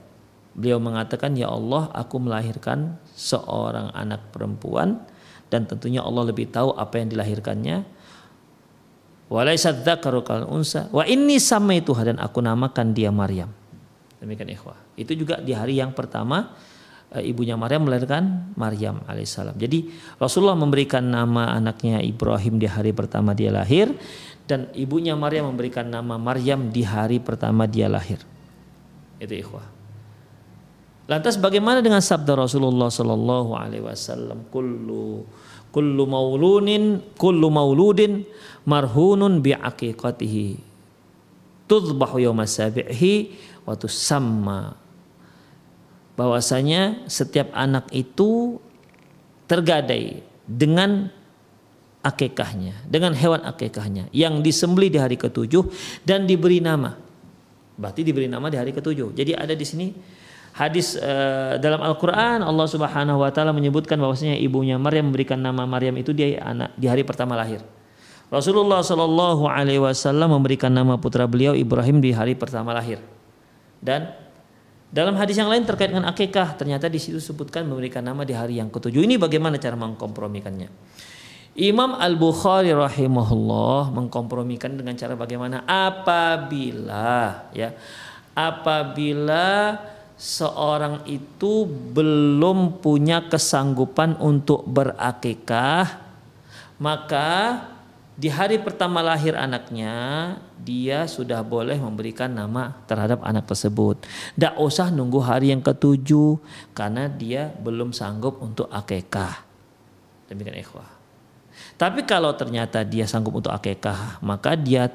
Beliau mengatakan, "Ya Allah, aku melahirkan seorang anak perempuan dan tentunya Allah lebih tahu apa yang dilahirkannya." Walaysa dzakaru kal unsa wa inni sammaituha dan aku namakan dia Maryam. Demikian ikhwah. Itu juga di hari yang pertama Eh, ibunya Maryam melahirkan Maryam alaihissalam. Jadi Rasulullah memberikan nama anaknya Ibrahim di hari pertama dia lahir dan ibunya Maryam memberikan nama Maryam di hari pertama dia lahir. Itu ikhwah. Lantas bagaimana dengan sabda Rasulullah Sallallahu Alaihi Wasallam? Kullu kullu maulunin kullu mauludin marhunun bi aqiqatihi tudbahu yawma sabihi wa tusamma bahwasanya setiap anak itu tergadai dengan akekahnya, dengan hewan akekahnya yang disembeli di hari ketujuh dan diberi nama. Berarti diberi nama di hari ketujuh. Jadi ada di sini hadis uh, dalam Al-Qur'an Allah Subhanahu wa taala menyebutkan bahwasanya ibunya Maryam memberikan nama Maryam itu di anak di hari pertama lahir. Rasulullah Shallallahu alaihi wasallam memberikan nama putra beliau Ibrahim di hari pertama lahir. Dan dalam hadis yang lain terkait dengan akikah, ternyata di situ sebutkan memberikan nama di hari yang ketujuh. Ini bagaimana cara mengkompromikannya? Imam Al Bukhari rahimahullah mengkompromikan dengan cara bagaimana? Apabila ya, apabila seorang itu belum punya kesanggupan untuk berakikah, maka di hari pertama lahir anaknya dia sudah boleh memberikan nama terhadap anak tersebut. Tidak usah nunggu hari yang ketujuh karena dia belum sanggup untuk akekah. Demikian ikhwah. Tapi kalau ternyata dia sanggup untuk akekah, maka dia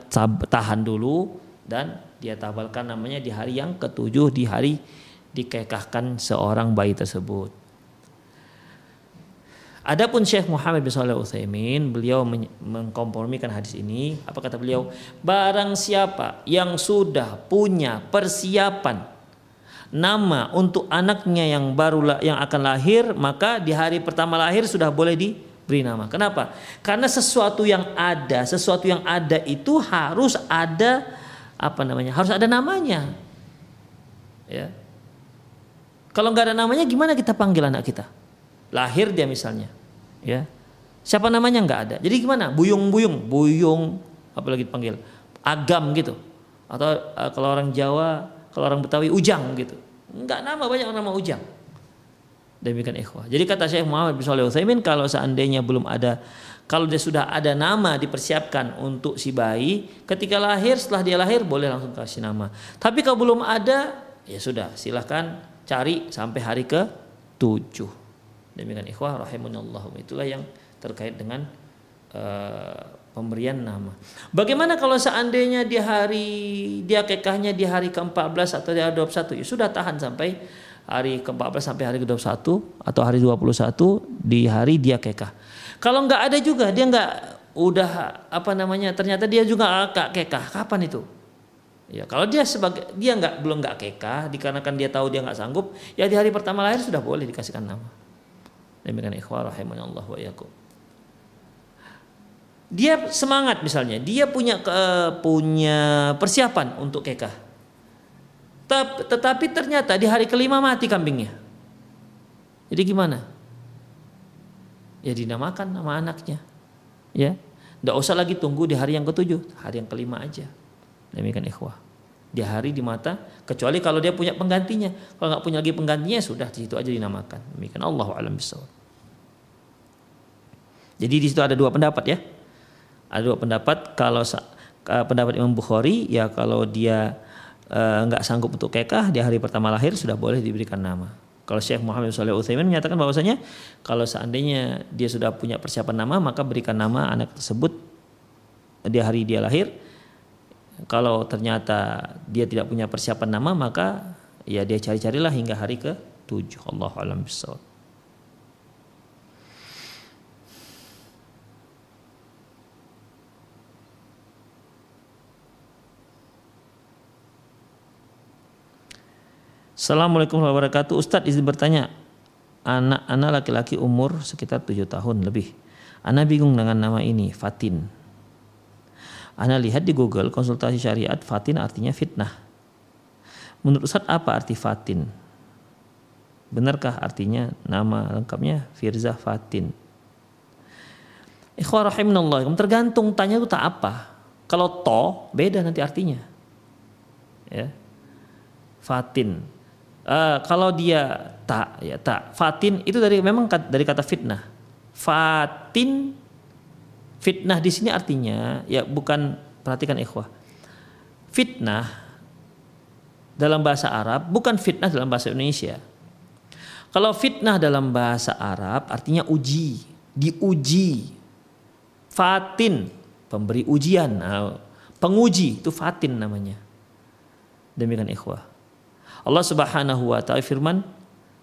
tahan dulu dan dia tabalkan namanya di hari yang ketujuh di hari dikekahkan seorang bayi tersebut. Adapun Syekh Muhammad bin Shalih Utsaimin, beliau mengkompromikan hadis ini. Apa kata beliau? Barang siapa yang sudah punya persiapan nama untuk anaknya yang baru yang akan lahir, maka di hari pertama lahir sudah boleh diberi nama. Kenapa? Karena sesuatu yang ada, sesuatu yang ada itu harus ada apa namanya? Harus ada namanya. Ya. Kalau nggak ada namanya, gimana kita panggil anak kita? Lahir dia misalnya ya siapa namanya nggak ada jadi gimana buyung-buyung buyung apalagi dipanggil agam gitu atau uh, kalau orang Jawa kalau orang Betawi Ujang gitu. Enggak nama banyak nama Ujang. Demikian ikhwah. Jadi kata Syekh Muhammad bin Shalih Utsaimin kalau seandainya belum ada kalau dia sudah ada nama dipersiapkan untuk si bayi, ketika lahir setelah dia lahir boleh langsung kasih nama. Tapi kalau belum ada, ya sudah silahkan cari sampai hari ke tujuh. Demikian ikhwah rahimunallah. Itulah yang terkait dengan uh, pemberian nama. Bagaimana kalau seandainya di hari dia kekahnya di hari ke-14 atau di hari 21 ya sudah tahan sampai hari ke-14 sampai hari ke-21 atau hari 21 di hari dia kekah. Kalau nggak ada juga dia nggak udah apa namanya ternyata dia juga agak kekah kapan itu? Ya kalau dia sebagai dia nggak belum nggak kekah dikarenakan dia tahu dia nggak sanggup ya di hari pertama lahir sudah boleh dikasihkan nama. Demikian ikhwah rahimanallah wa yakum. Dia semangat misalnya, dia punya ke, punya persiapan untuk kekah. Tetapi ternyata di hari kelima mati kambingnya. Jadi gimana? ya dinamakan nama anaknya ya tidak usah lagi tunggu di hari yang ketujuh hari yang kelima aja demikian ikhwah di hari di mata kecuali kalau dia punya penggantinya. Kalau nggak punya lagi penggantinya sudah di situ aja dinamakan. Demikian Allah alam bisawab jadi di situ ada dua pendapat ya. Ada dua pendapat kalau pendapat Imam Bukhari ya kalau dia eh, nggak uh, sanggup untuk kekah di hari pertama lahir sudah boleh diberikan nama. Kalau Syekh Muhammad Saleh Utsaimin menyatakan bahwasanya kalau seandainya dia sudah punya persiapan nama maka berikan nama anak tersebut di hari dia lahir. Kalau ternyata dia tidak punya persiapan nama maka ya dia cari-carilah hingga hari ke tujuh. Allah alam bisawab. Assalamualaikum warahmatullahi wabarakatuh. Ustadz izin bertanya, anak-anak laki-laki umur sekitar tujuh tahun lebih. Anak bingung dengan nama ini, Fatin. Anak lihat di Google konsultasi syariat Fatin artinya fitnah. Menurut Ustadz apa arti Fatin? Benarkah artinya nama lengkapnya Firza Fatin? Ikhwah rahimnallah, tergantung tanya itu tak apa. Kalau to beda nanti artinya. Ya. Fatin Uh, kalau dia tak ya tak fatin itu dari memang dari kata fitnah. Fatin fitnah di sini artinya ya bukan perhatikan ikhwah. Fitnah dalam bahasa Arab bukan fitnah dalam bahasa Indonesia. Kalau fitnah dalam bahasa Arab artinya uji, diuji. Fatin, pemberi ujian. Nah, penguji itu fatin namanya. Demikian ikhwah. Allah Subhanahu wa taala firman,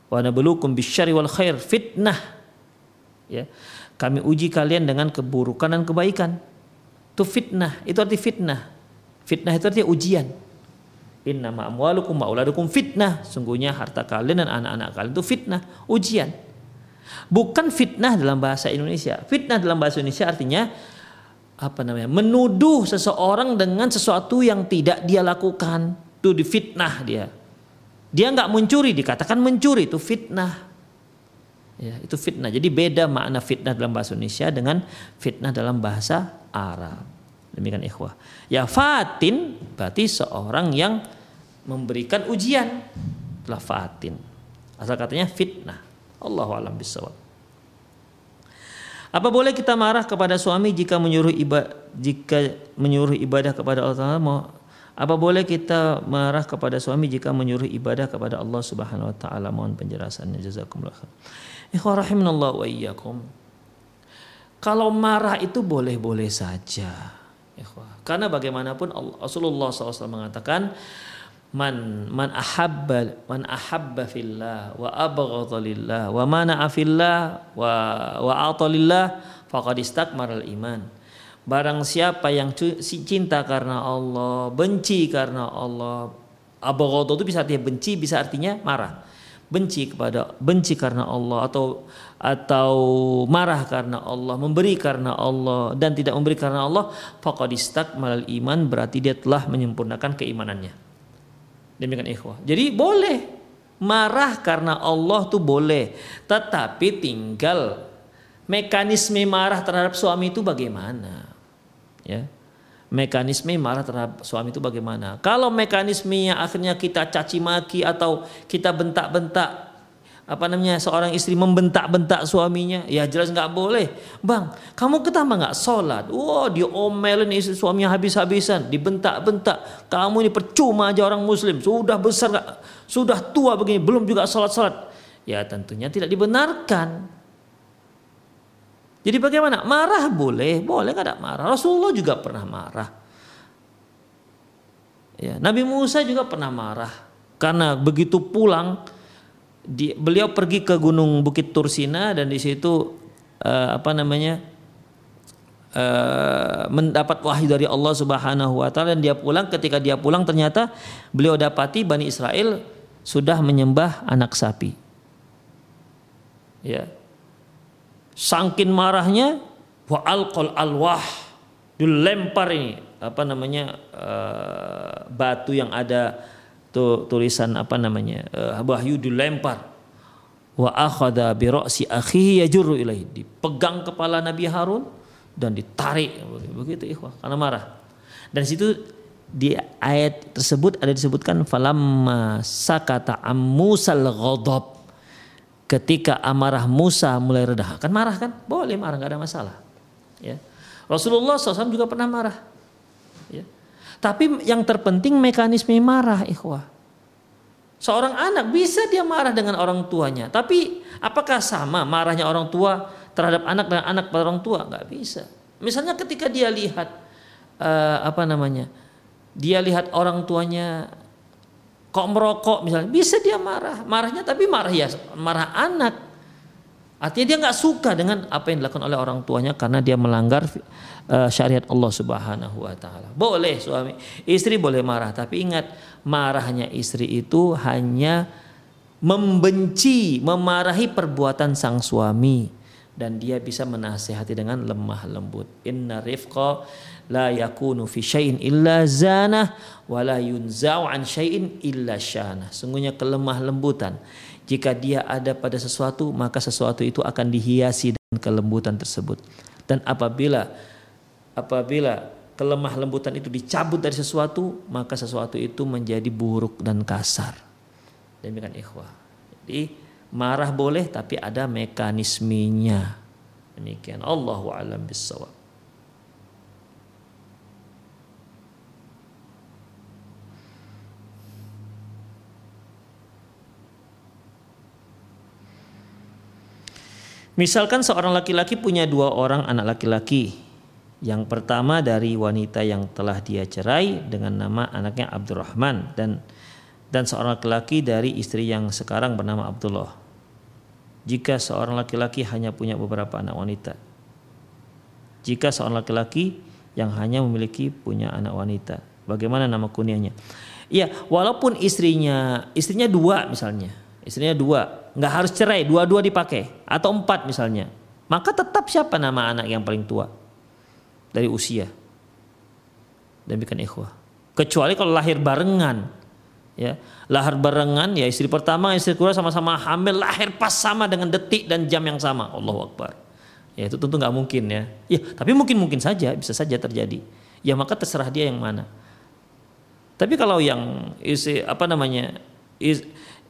"Wa nabluukum bisyarri wal khair fitnah." Ya. Kami uji kalian dengan keburukan dan kebaikan. Itu fitnah, itu arti fitnah. Fitnah itu artinya ujian. Inna amwalukum wa auladukum fitnah. Sungguhnya harta kalian dan anak-anak kalian itu fitnah, ujian. Bukan fitnah dalam bahasa Indonesia. Fitnah dalam bahasa Indonesia artinya apa namanya? Menuduh seseorang dengan sesuatu yang tidak dia lakukan. Itu difitnah dia. Dia nggak mencuri, dikatakan mencuri itu fitnah. Ya, itu fitnah. Jadi beda makna fitnah dalam bahasa Indonesia dengan fitnah dalam bahasa Arab. Demikian ikhwah. Ya fatin berarti seorang yang memberikan ujian. Telah fatin. Asal katanya fitnah. Allahu alam bisawab. Apa boleh kita marah kepada suami jika menyuruh ibadah jika menyuruh ibadah kepada Allah Taala apa boleh kita marah kepada suami jika menyuruh ibadah kepada Allah Subhanahu wa taala? Mohon penjelasannya jazakumullah. Ikhwah rahimanallah wa iyyakum. Kalau marah itu boleh-boleh saja. Ikhwah. Karena bagaimanapun Rasulullah SAW mengatakan man man ahabba man ahabba fillah wa abghadha lillah wa mana'a fillah wa wa ata lillah faqad istakmaral iman Barang siapa yang cinta karena Allah, benci karena Allah, abghadha itu bisa artinya benci, bisa artinya marah. Benci kepada benci karena Allah atau atau marah karena Allah, memberi karena Allah dan tidak memberi karena Allah, faqad istakmalal iman berarti dia telah menyempurnakan keimanannya. Demikian ikhwah. Jadi boleh marah karena Allah tuh boleh, tetapi tinggal mekanisme marah terhadap suami itu bagaimana? Ya. Mekanisme marah terhadap suami itu bagaimana. Kalau mekanismenya akhirnya kita caci maki atau kita bentak-bentak apa namanya seorang istri membentak-bentak suaminya ya jelas nggak boleh. Bang kamu ketama nggak? Sholat. Wow diomelin istri suaminya habis-habisan dibentak-bentak. Kamu ini percuma aja orang muslim. Sudah besar sudah tua begini belum juga sholat-sholat. Ya tentunya tidak dibenarkan jadi bagaimana? Marah boleh, boleh nggak ada marah. Rasulullah juga pernah marah. Ya, Nabi Musa juga pernah marah karena begitu pulang di, beliau pergi ke gunung Bukit Tursina dan di situ uh, apa namanya uh, mendapat wahyu dari Allah Subhanahu Wa Taala dan dia pulang ketika dia pulang ternyata beliau dapati bani Israel sudah menyembah anak sapi. Ya, Sangkin marahnya wa alqal alwah. Dilempar ini apa namanya uh, batu yang ada tuh tulisan apa namanya uh, wahyu dilempar wa akhadha bi ra'si akhihi yajurru ilaihi. Dipegang kepala Nabi Harun dan ditarik. Begitu ikhwah karena marah. Dan situ di ayat tersebut ada disebutkan falamma sakata ammusal ghadab ketika amarah Musa mulai reda kan marah kan? Boleh marah nggak ada masalah. Ya. Rasulullah SAW juga pernah marah. Ya. Tapi yang terpenting mekanisme marah ikhwah. Seorang anak bisa dia marah dengan orang tuanya. Tapi apakah sama marahnya orang tua terhadap anak dengan anak pada orang tua? Nggak bisa. Misalnya ketika dia lihat uh, apa namanya dia lihat orang tuanya kok merokok misalnya. Bisa dia marah. Marahnya tapi marah ya marah anak. Artinya dia nggak suka dengan apa yang dilakukan oleh orang tuanya karena dia melanggar uh, syariat Allah Subhanahu Wa Taala. Boleh suami istri boleh marah tapi ingat marahnya istri itu hanya membenci memarahi perbuatan sang suami. Dan dia bisa menasehati dengan lemah lembut. Inna rifqa la yakunu fi syai'in illa zanah wa la yunza'u an syai'in illa syana. Sungguhnya kelemah lembutan jika dia ada pada sesuatu maka sesuatu itu akan dihiasi dengan kelembutan tersebut. Dan apabila apabila kelemah lembutan itu dicabut dari sesuatu maka sesuatu itu menjadi buruk dan kasar. Demikian ikhwah. Jadi marah boleh tapi ada mekanismenya. Demikian Allahu a'lam bissawab. Misalkan seorang laki-laki punya dua orang anak laki-laki. Yang pertama dari wanita yang telah dia cerai dengan nama anaknya Abdurrahman dan dan seorang laki-laki dari istri yang sekarang bernama Abdullah. Jika seorang laki-laki hanya punya beberapa anak wanita. Jika seorang laki-laki yang hanya memiliki punya anak wanita, bagaimana nama kunyahnya? Iya, walaupun istrinya istrinya dua misalnya, istrinya dua, nggak harus cerai, dua-dua dipakai atau empat misalnya, maka tetap siapa nama anak yang paling tua dari usia. Demikian ikhwah. Kecuali kalau lahir barengan, ya lahir barengan ya istri pertama istri kedua sama-sama hamil lahir pas sama dengan detik dan jam yang sama. Allah Akbar. Ya itu tentu nggak mungkin ya. Ya tapi mungkin mungkin saja bisa saja terjadi. Ya maka terserah dia yang mana. Tapi kalau yang isi apa namanya is,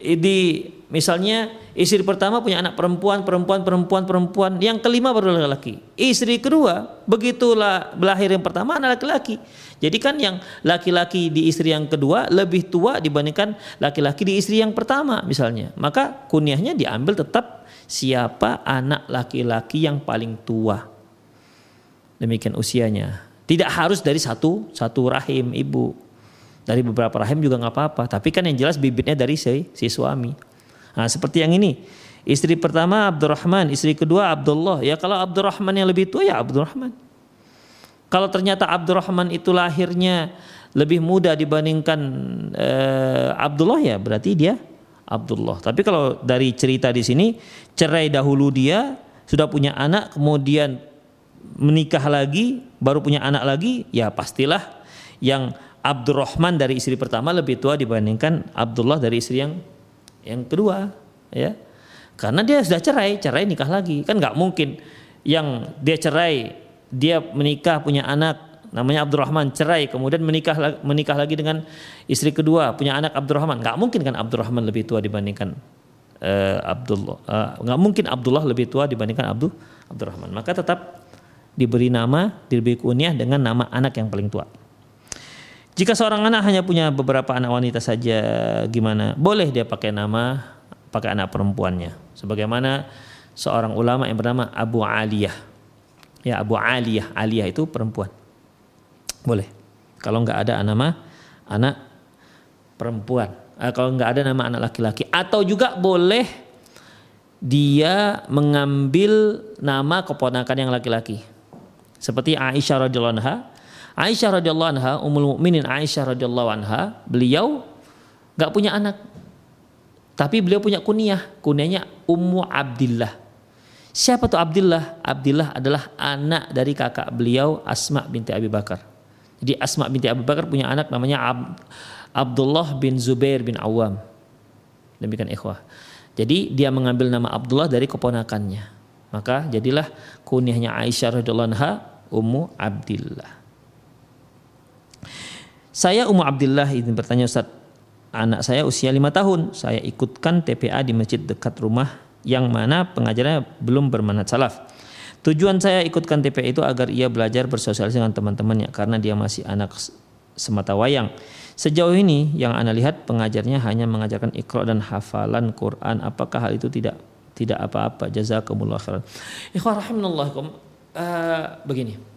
di misalnya istri pertama punya anak perempuan, perempuan, perempuan, perempuan, yang kelima baru laki-laki. Istri kedua begitulah belahir yang pertama anak laki-laki. Jadi kan yang laki-laki di istri yang kedua lebih tua dibandingkan laki-laki di istri yang pertama misalnya. Maka kunyahnya diambil tetap siapa anak laki-laki yang paling tua. Demikian usianya. Tidak harus dari satu satu rahim ibu dari beberapa rahim juga nggak apa-apa. Tapi kan yang jelas bibitnya dari si, si suami. Nah, seperti yang ini. Istri pertama Abdurrahman, istri kedua Abdullah. Ya kalau Abdurrahman yang lebih tua ya Abdurrahman. Kalau ternyata Abdurrahman itu lahirnya lebih muda dibandingkan eh, Abdullah ya berarti dia Abdullah. Tapi kalau dari cerita di sini cerai dahulu dia sudah punya anak kemudian menikah lagi baru punya anak lagi ya pastilah yang Abdurrahman dari istri pertama lebih tua dibandingkan Abdullah dari istri yang yang kedua ya. Karena dia sudah cerai cerai nikah lagi. Kan nggak mungkin yang dia cerai dia menikah punya anak namanya Abdurrahman cerai kemudian menikah menikah lagi dengan istri kedua punya anak Abdurrahman. Nggak mungkin kan Abdurrahman lebih tua dibandingkan uh, Abdullah uh, nggak mungkin Abdullah lebih tua dibandingkan Abdul Abdurrahman. Maka tetap diberi nama diberi kunyah dengan nama anak yang paling tua jika seorang anak hanya punya beberapa anak wanita saja gimana? Boleh dia pakai nama pakai anak perempuannya. Sebagaimana seorang ulama yang bernama Abu Aliyah. Ya Abu Aliyah. Aliyah itu perempuan. Boleh. Kalau nggak ada nama anak perempuan. Eh, kalau nggak ada nama anak laki-laki. Atau juga boleh dia mengambil nama keponakan yang laki-laki. Seperti Aisyah radhiyallahu Aisyah radhiyallahu anha umul mukminin Aisyah radhiyallahu anha beliau nggak punya anak tapi beliau punya kunyah kunyahnya Ummu Abdillah siapa tuh Abdillah Abdillah adalah anak dari kakak beliau Asma binti Abi Bakar jadi Asma binti Abu Bakar punya anak namanya Ab Abdullah bin Zubair bin Awam. Demikian ikhwah. Jadi dia mengambil nama Abdullah dari keponakannya. Maka jadilah kunyahnya Aisyah radhiyallahu anha Ummu Abdillah. Saya Ummu Abdillah ini bertanya Ustaz, anak saya usia lima tahun. Saya ikutkan TPA di masjid dekat rumah yang mana pengajarnya belum bermanat salaf. Tujuan saya ikutkan TPA itu agar ia belajar bersosialisasi dengan teman-temannya karena dia masih anak semata wayang. Sejauh ini yang Anda lihat pengajarnya hanya mengajarkan ikro dan hafalan Quran. Apakah hal itu tidak tidak apa-apa? Jazakumullah khairan. Ikhwan rahimahullahikum. Uh, begini.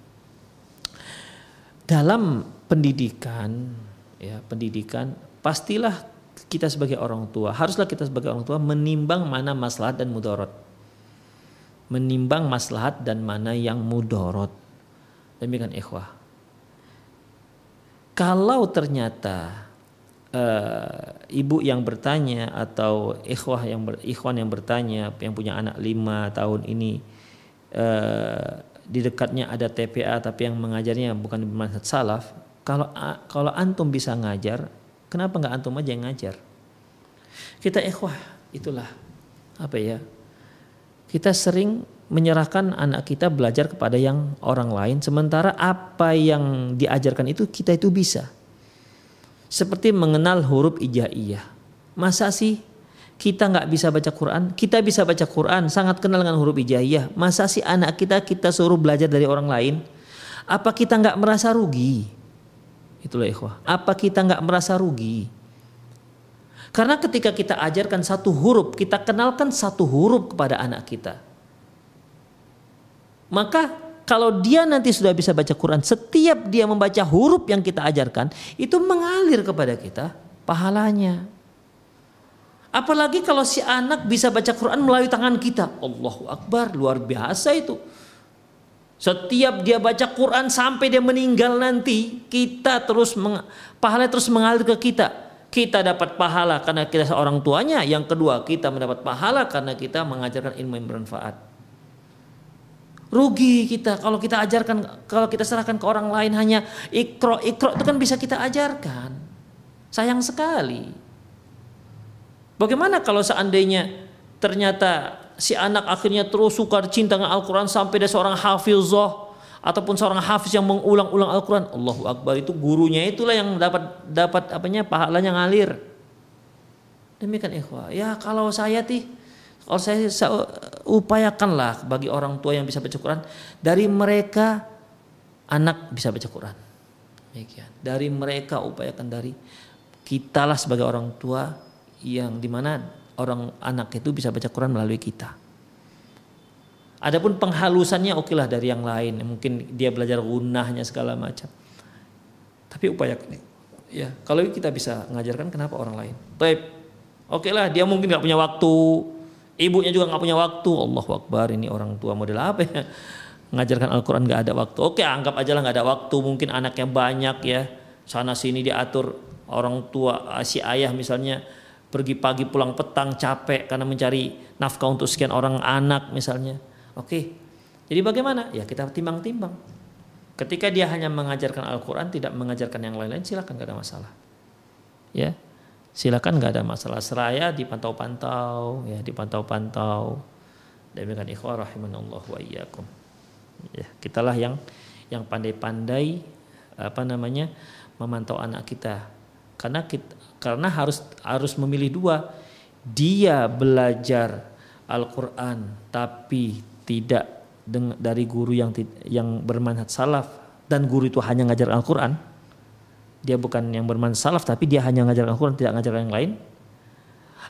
Dalam pendidikan ya, pendidikan pastilah kita sebagai orang tua, haruslah kita sebagai orang tua menimbang mana maslahat dan mudarat menimbang maslahat dan mana yang mudorot. Demikian ikhwah. Kalau ternyata uh, ibu yang bertanya atau ikhwah yang ber, ikhwan yang bertanya yang punya anak lima tahun ini uh, di dekatnya ada TPA tapi yang mengajarnya bukan bermanfaat salaf. Kalau kalau antum bisa ngajar kenapa nggak antum aja yang ngajar? Kita ikhwah itulah apa ya kita sering menyerahkan anak kita belajar kepada yang orang lain sementara apa yang diajarkan itu kita itu bisa. Seperti mengenal huruf ijaiyah. Masa sih kita nggak bisa baca Quran kita bisa baca Quran sangat kenal dengan huruf ijaiyah. Masa sih anak kita kita suruh belajar dari orang lain? Apa kita nggak merasa rugi? Itulah ikhwah. Apa kita nggak merasa rugi? Karena ketika kita ajarkan satu huruf, kita kenalkan satu huruf kepada anak kita. Maka kalau dia nanti sudah bisa baca Quran, setiap dia membaca huruf yang kita ajarkan, itu mengalir kepada kita pahalanya. Apalagi kalau si anak bisa baca Quran melalui tangan kita. Allahu Akbar, luar biasa itu. Setiap dia baca Quran sampai dia meninggal nanti, kita terus pahala terus mengalir ke kita kita dapat pahala karena kita seorang tuanya. Yang kedua, kita mendapat pahala karena kita mengajarkan ilmu yang bermanfaat. Rugi kita kalau kita ajarkan, kalau kita serahkan ke orang lain hanya ikro, ikro itu kan bisa kita ajarkan. Sayang sekali. Bagaimana kalau seandainya ternyata si anak akhirnya terus suka cinta dengan Al-Quran sampai dia seorang hafizah ataupun seorang hafiz yang mengulang-ulang Al-Quran, Allahu Akbar itu gurunya itulah yang dapat dapat apanya pahalanya ngalir. Demikian ikhwah. Ya kalau saya ti kalau saya, saya upayakanlah bagi orang tua yang bisa baca Quran dari mereka anak bisa baca Quran. Demikian. Dari mereka upayakan dari kitalah sebagai orang tua yang di mana orang anak itu bisa baca Quran melalui kita. Adapun penghalusannya oke lah dari yang lain. Mungkin dia belajar gunahnya segala macam. Tapi upaya ya kalau kita bisa mengajarkan kenapa orang lain. Baik, oke lah dia mungkin nggak punya waktu, ibunya juga nggak punya waktu. Allah Akbar ini orang tua model apa ya? Mengajarkan Al-Quran nggak ada waktu. Oke anggap aja lah nggak ada waktu. Mungkin anaknya banyak ya. Sana sini diatur orang tua si ayah misalnya pergi pagi pulang petang capek karena mencari nafkah untuk sekian orang anak misalnya Oke. Jadi bagaimana? Ya kita timbang-timbang. Ketika dia hanya mengajarkan Al-Quran, tidak mengajarkan yang lain-lain, silakan gak ada masalah. Ya, silakan gak ada masalah. Seraya dipantau-pantau, ya dipantau-pantau. Demikian ikhwah rahimanallah wa iyyakum. Ya, kitalah yang yang pandai-pandai apa namanya memantau anak kita karena kita, karena harus harus memilih dua. Dia belajar Al-Quran tapi tidak dari guru yang yang bermanhaj salaf. Dan guru itu hanya ngajar Al-Quran. Dia bukan yang bermanhaj salaf tapi dia hanya ngajar Al-Quran tidak ngajar yang lain.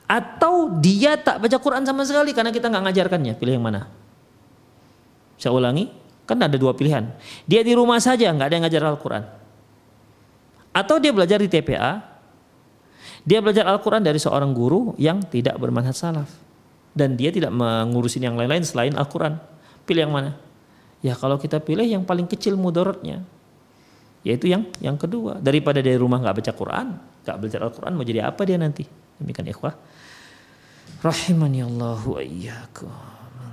Atau dia tak baca Quran sama sekali karena kita nggak ngajarkannya. Pilih yang mana? Saya ulangi kan ada dua pilihan. Dia di rumah saja nggak ada yang ngajar Al-Quran atau dia belajar di TPA dia belajar Al-Quran dari seorang guru yang tidak bermanhaj salaf. Dan dia tidak mengurusin yang lain-lain selain Al-Quran. Pilih yang mana? Ya kalau kita pilih yang paling kecil mudorotnya. Yaitu yang yang kedua. Daripada dari rumah nggak baca Quran, nggak belajar Al-Quran, mau jadi apa dia nanti? Demikian ikhwah. Rahimani Allahu.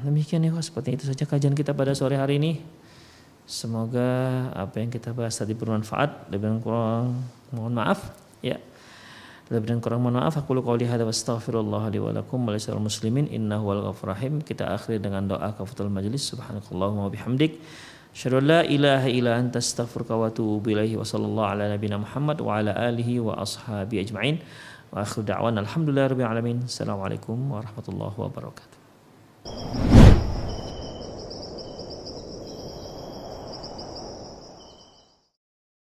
Demikian ikhwah, seperti itu saja kajian kita pada sore hari ini. Semoga apa yang kita bahas tadi bermanfaat. Lebih kurang mohon maaf. Ya. Lebih dan kurang mohon maaf aku qouli hadza wa astaghfirullah li wa lakum wa muslimin innahu wal ghafur rahim. Kita akhiri dengan doa kafatul majlis subhanakallahumma bihamdik Asyhadu la ilaha illa anta astaghfiruka wa atubu ilaihi wa sallallahu ala nabiyyina Muhammad wa ala alihi wa ashabi ajma'in. Wa akhiru da'wana alhamdulillahi rabbil alamin. Assalamualaikum warahmatullahi wabarakatuh.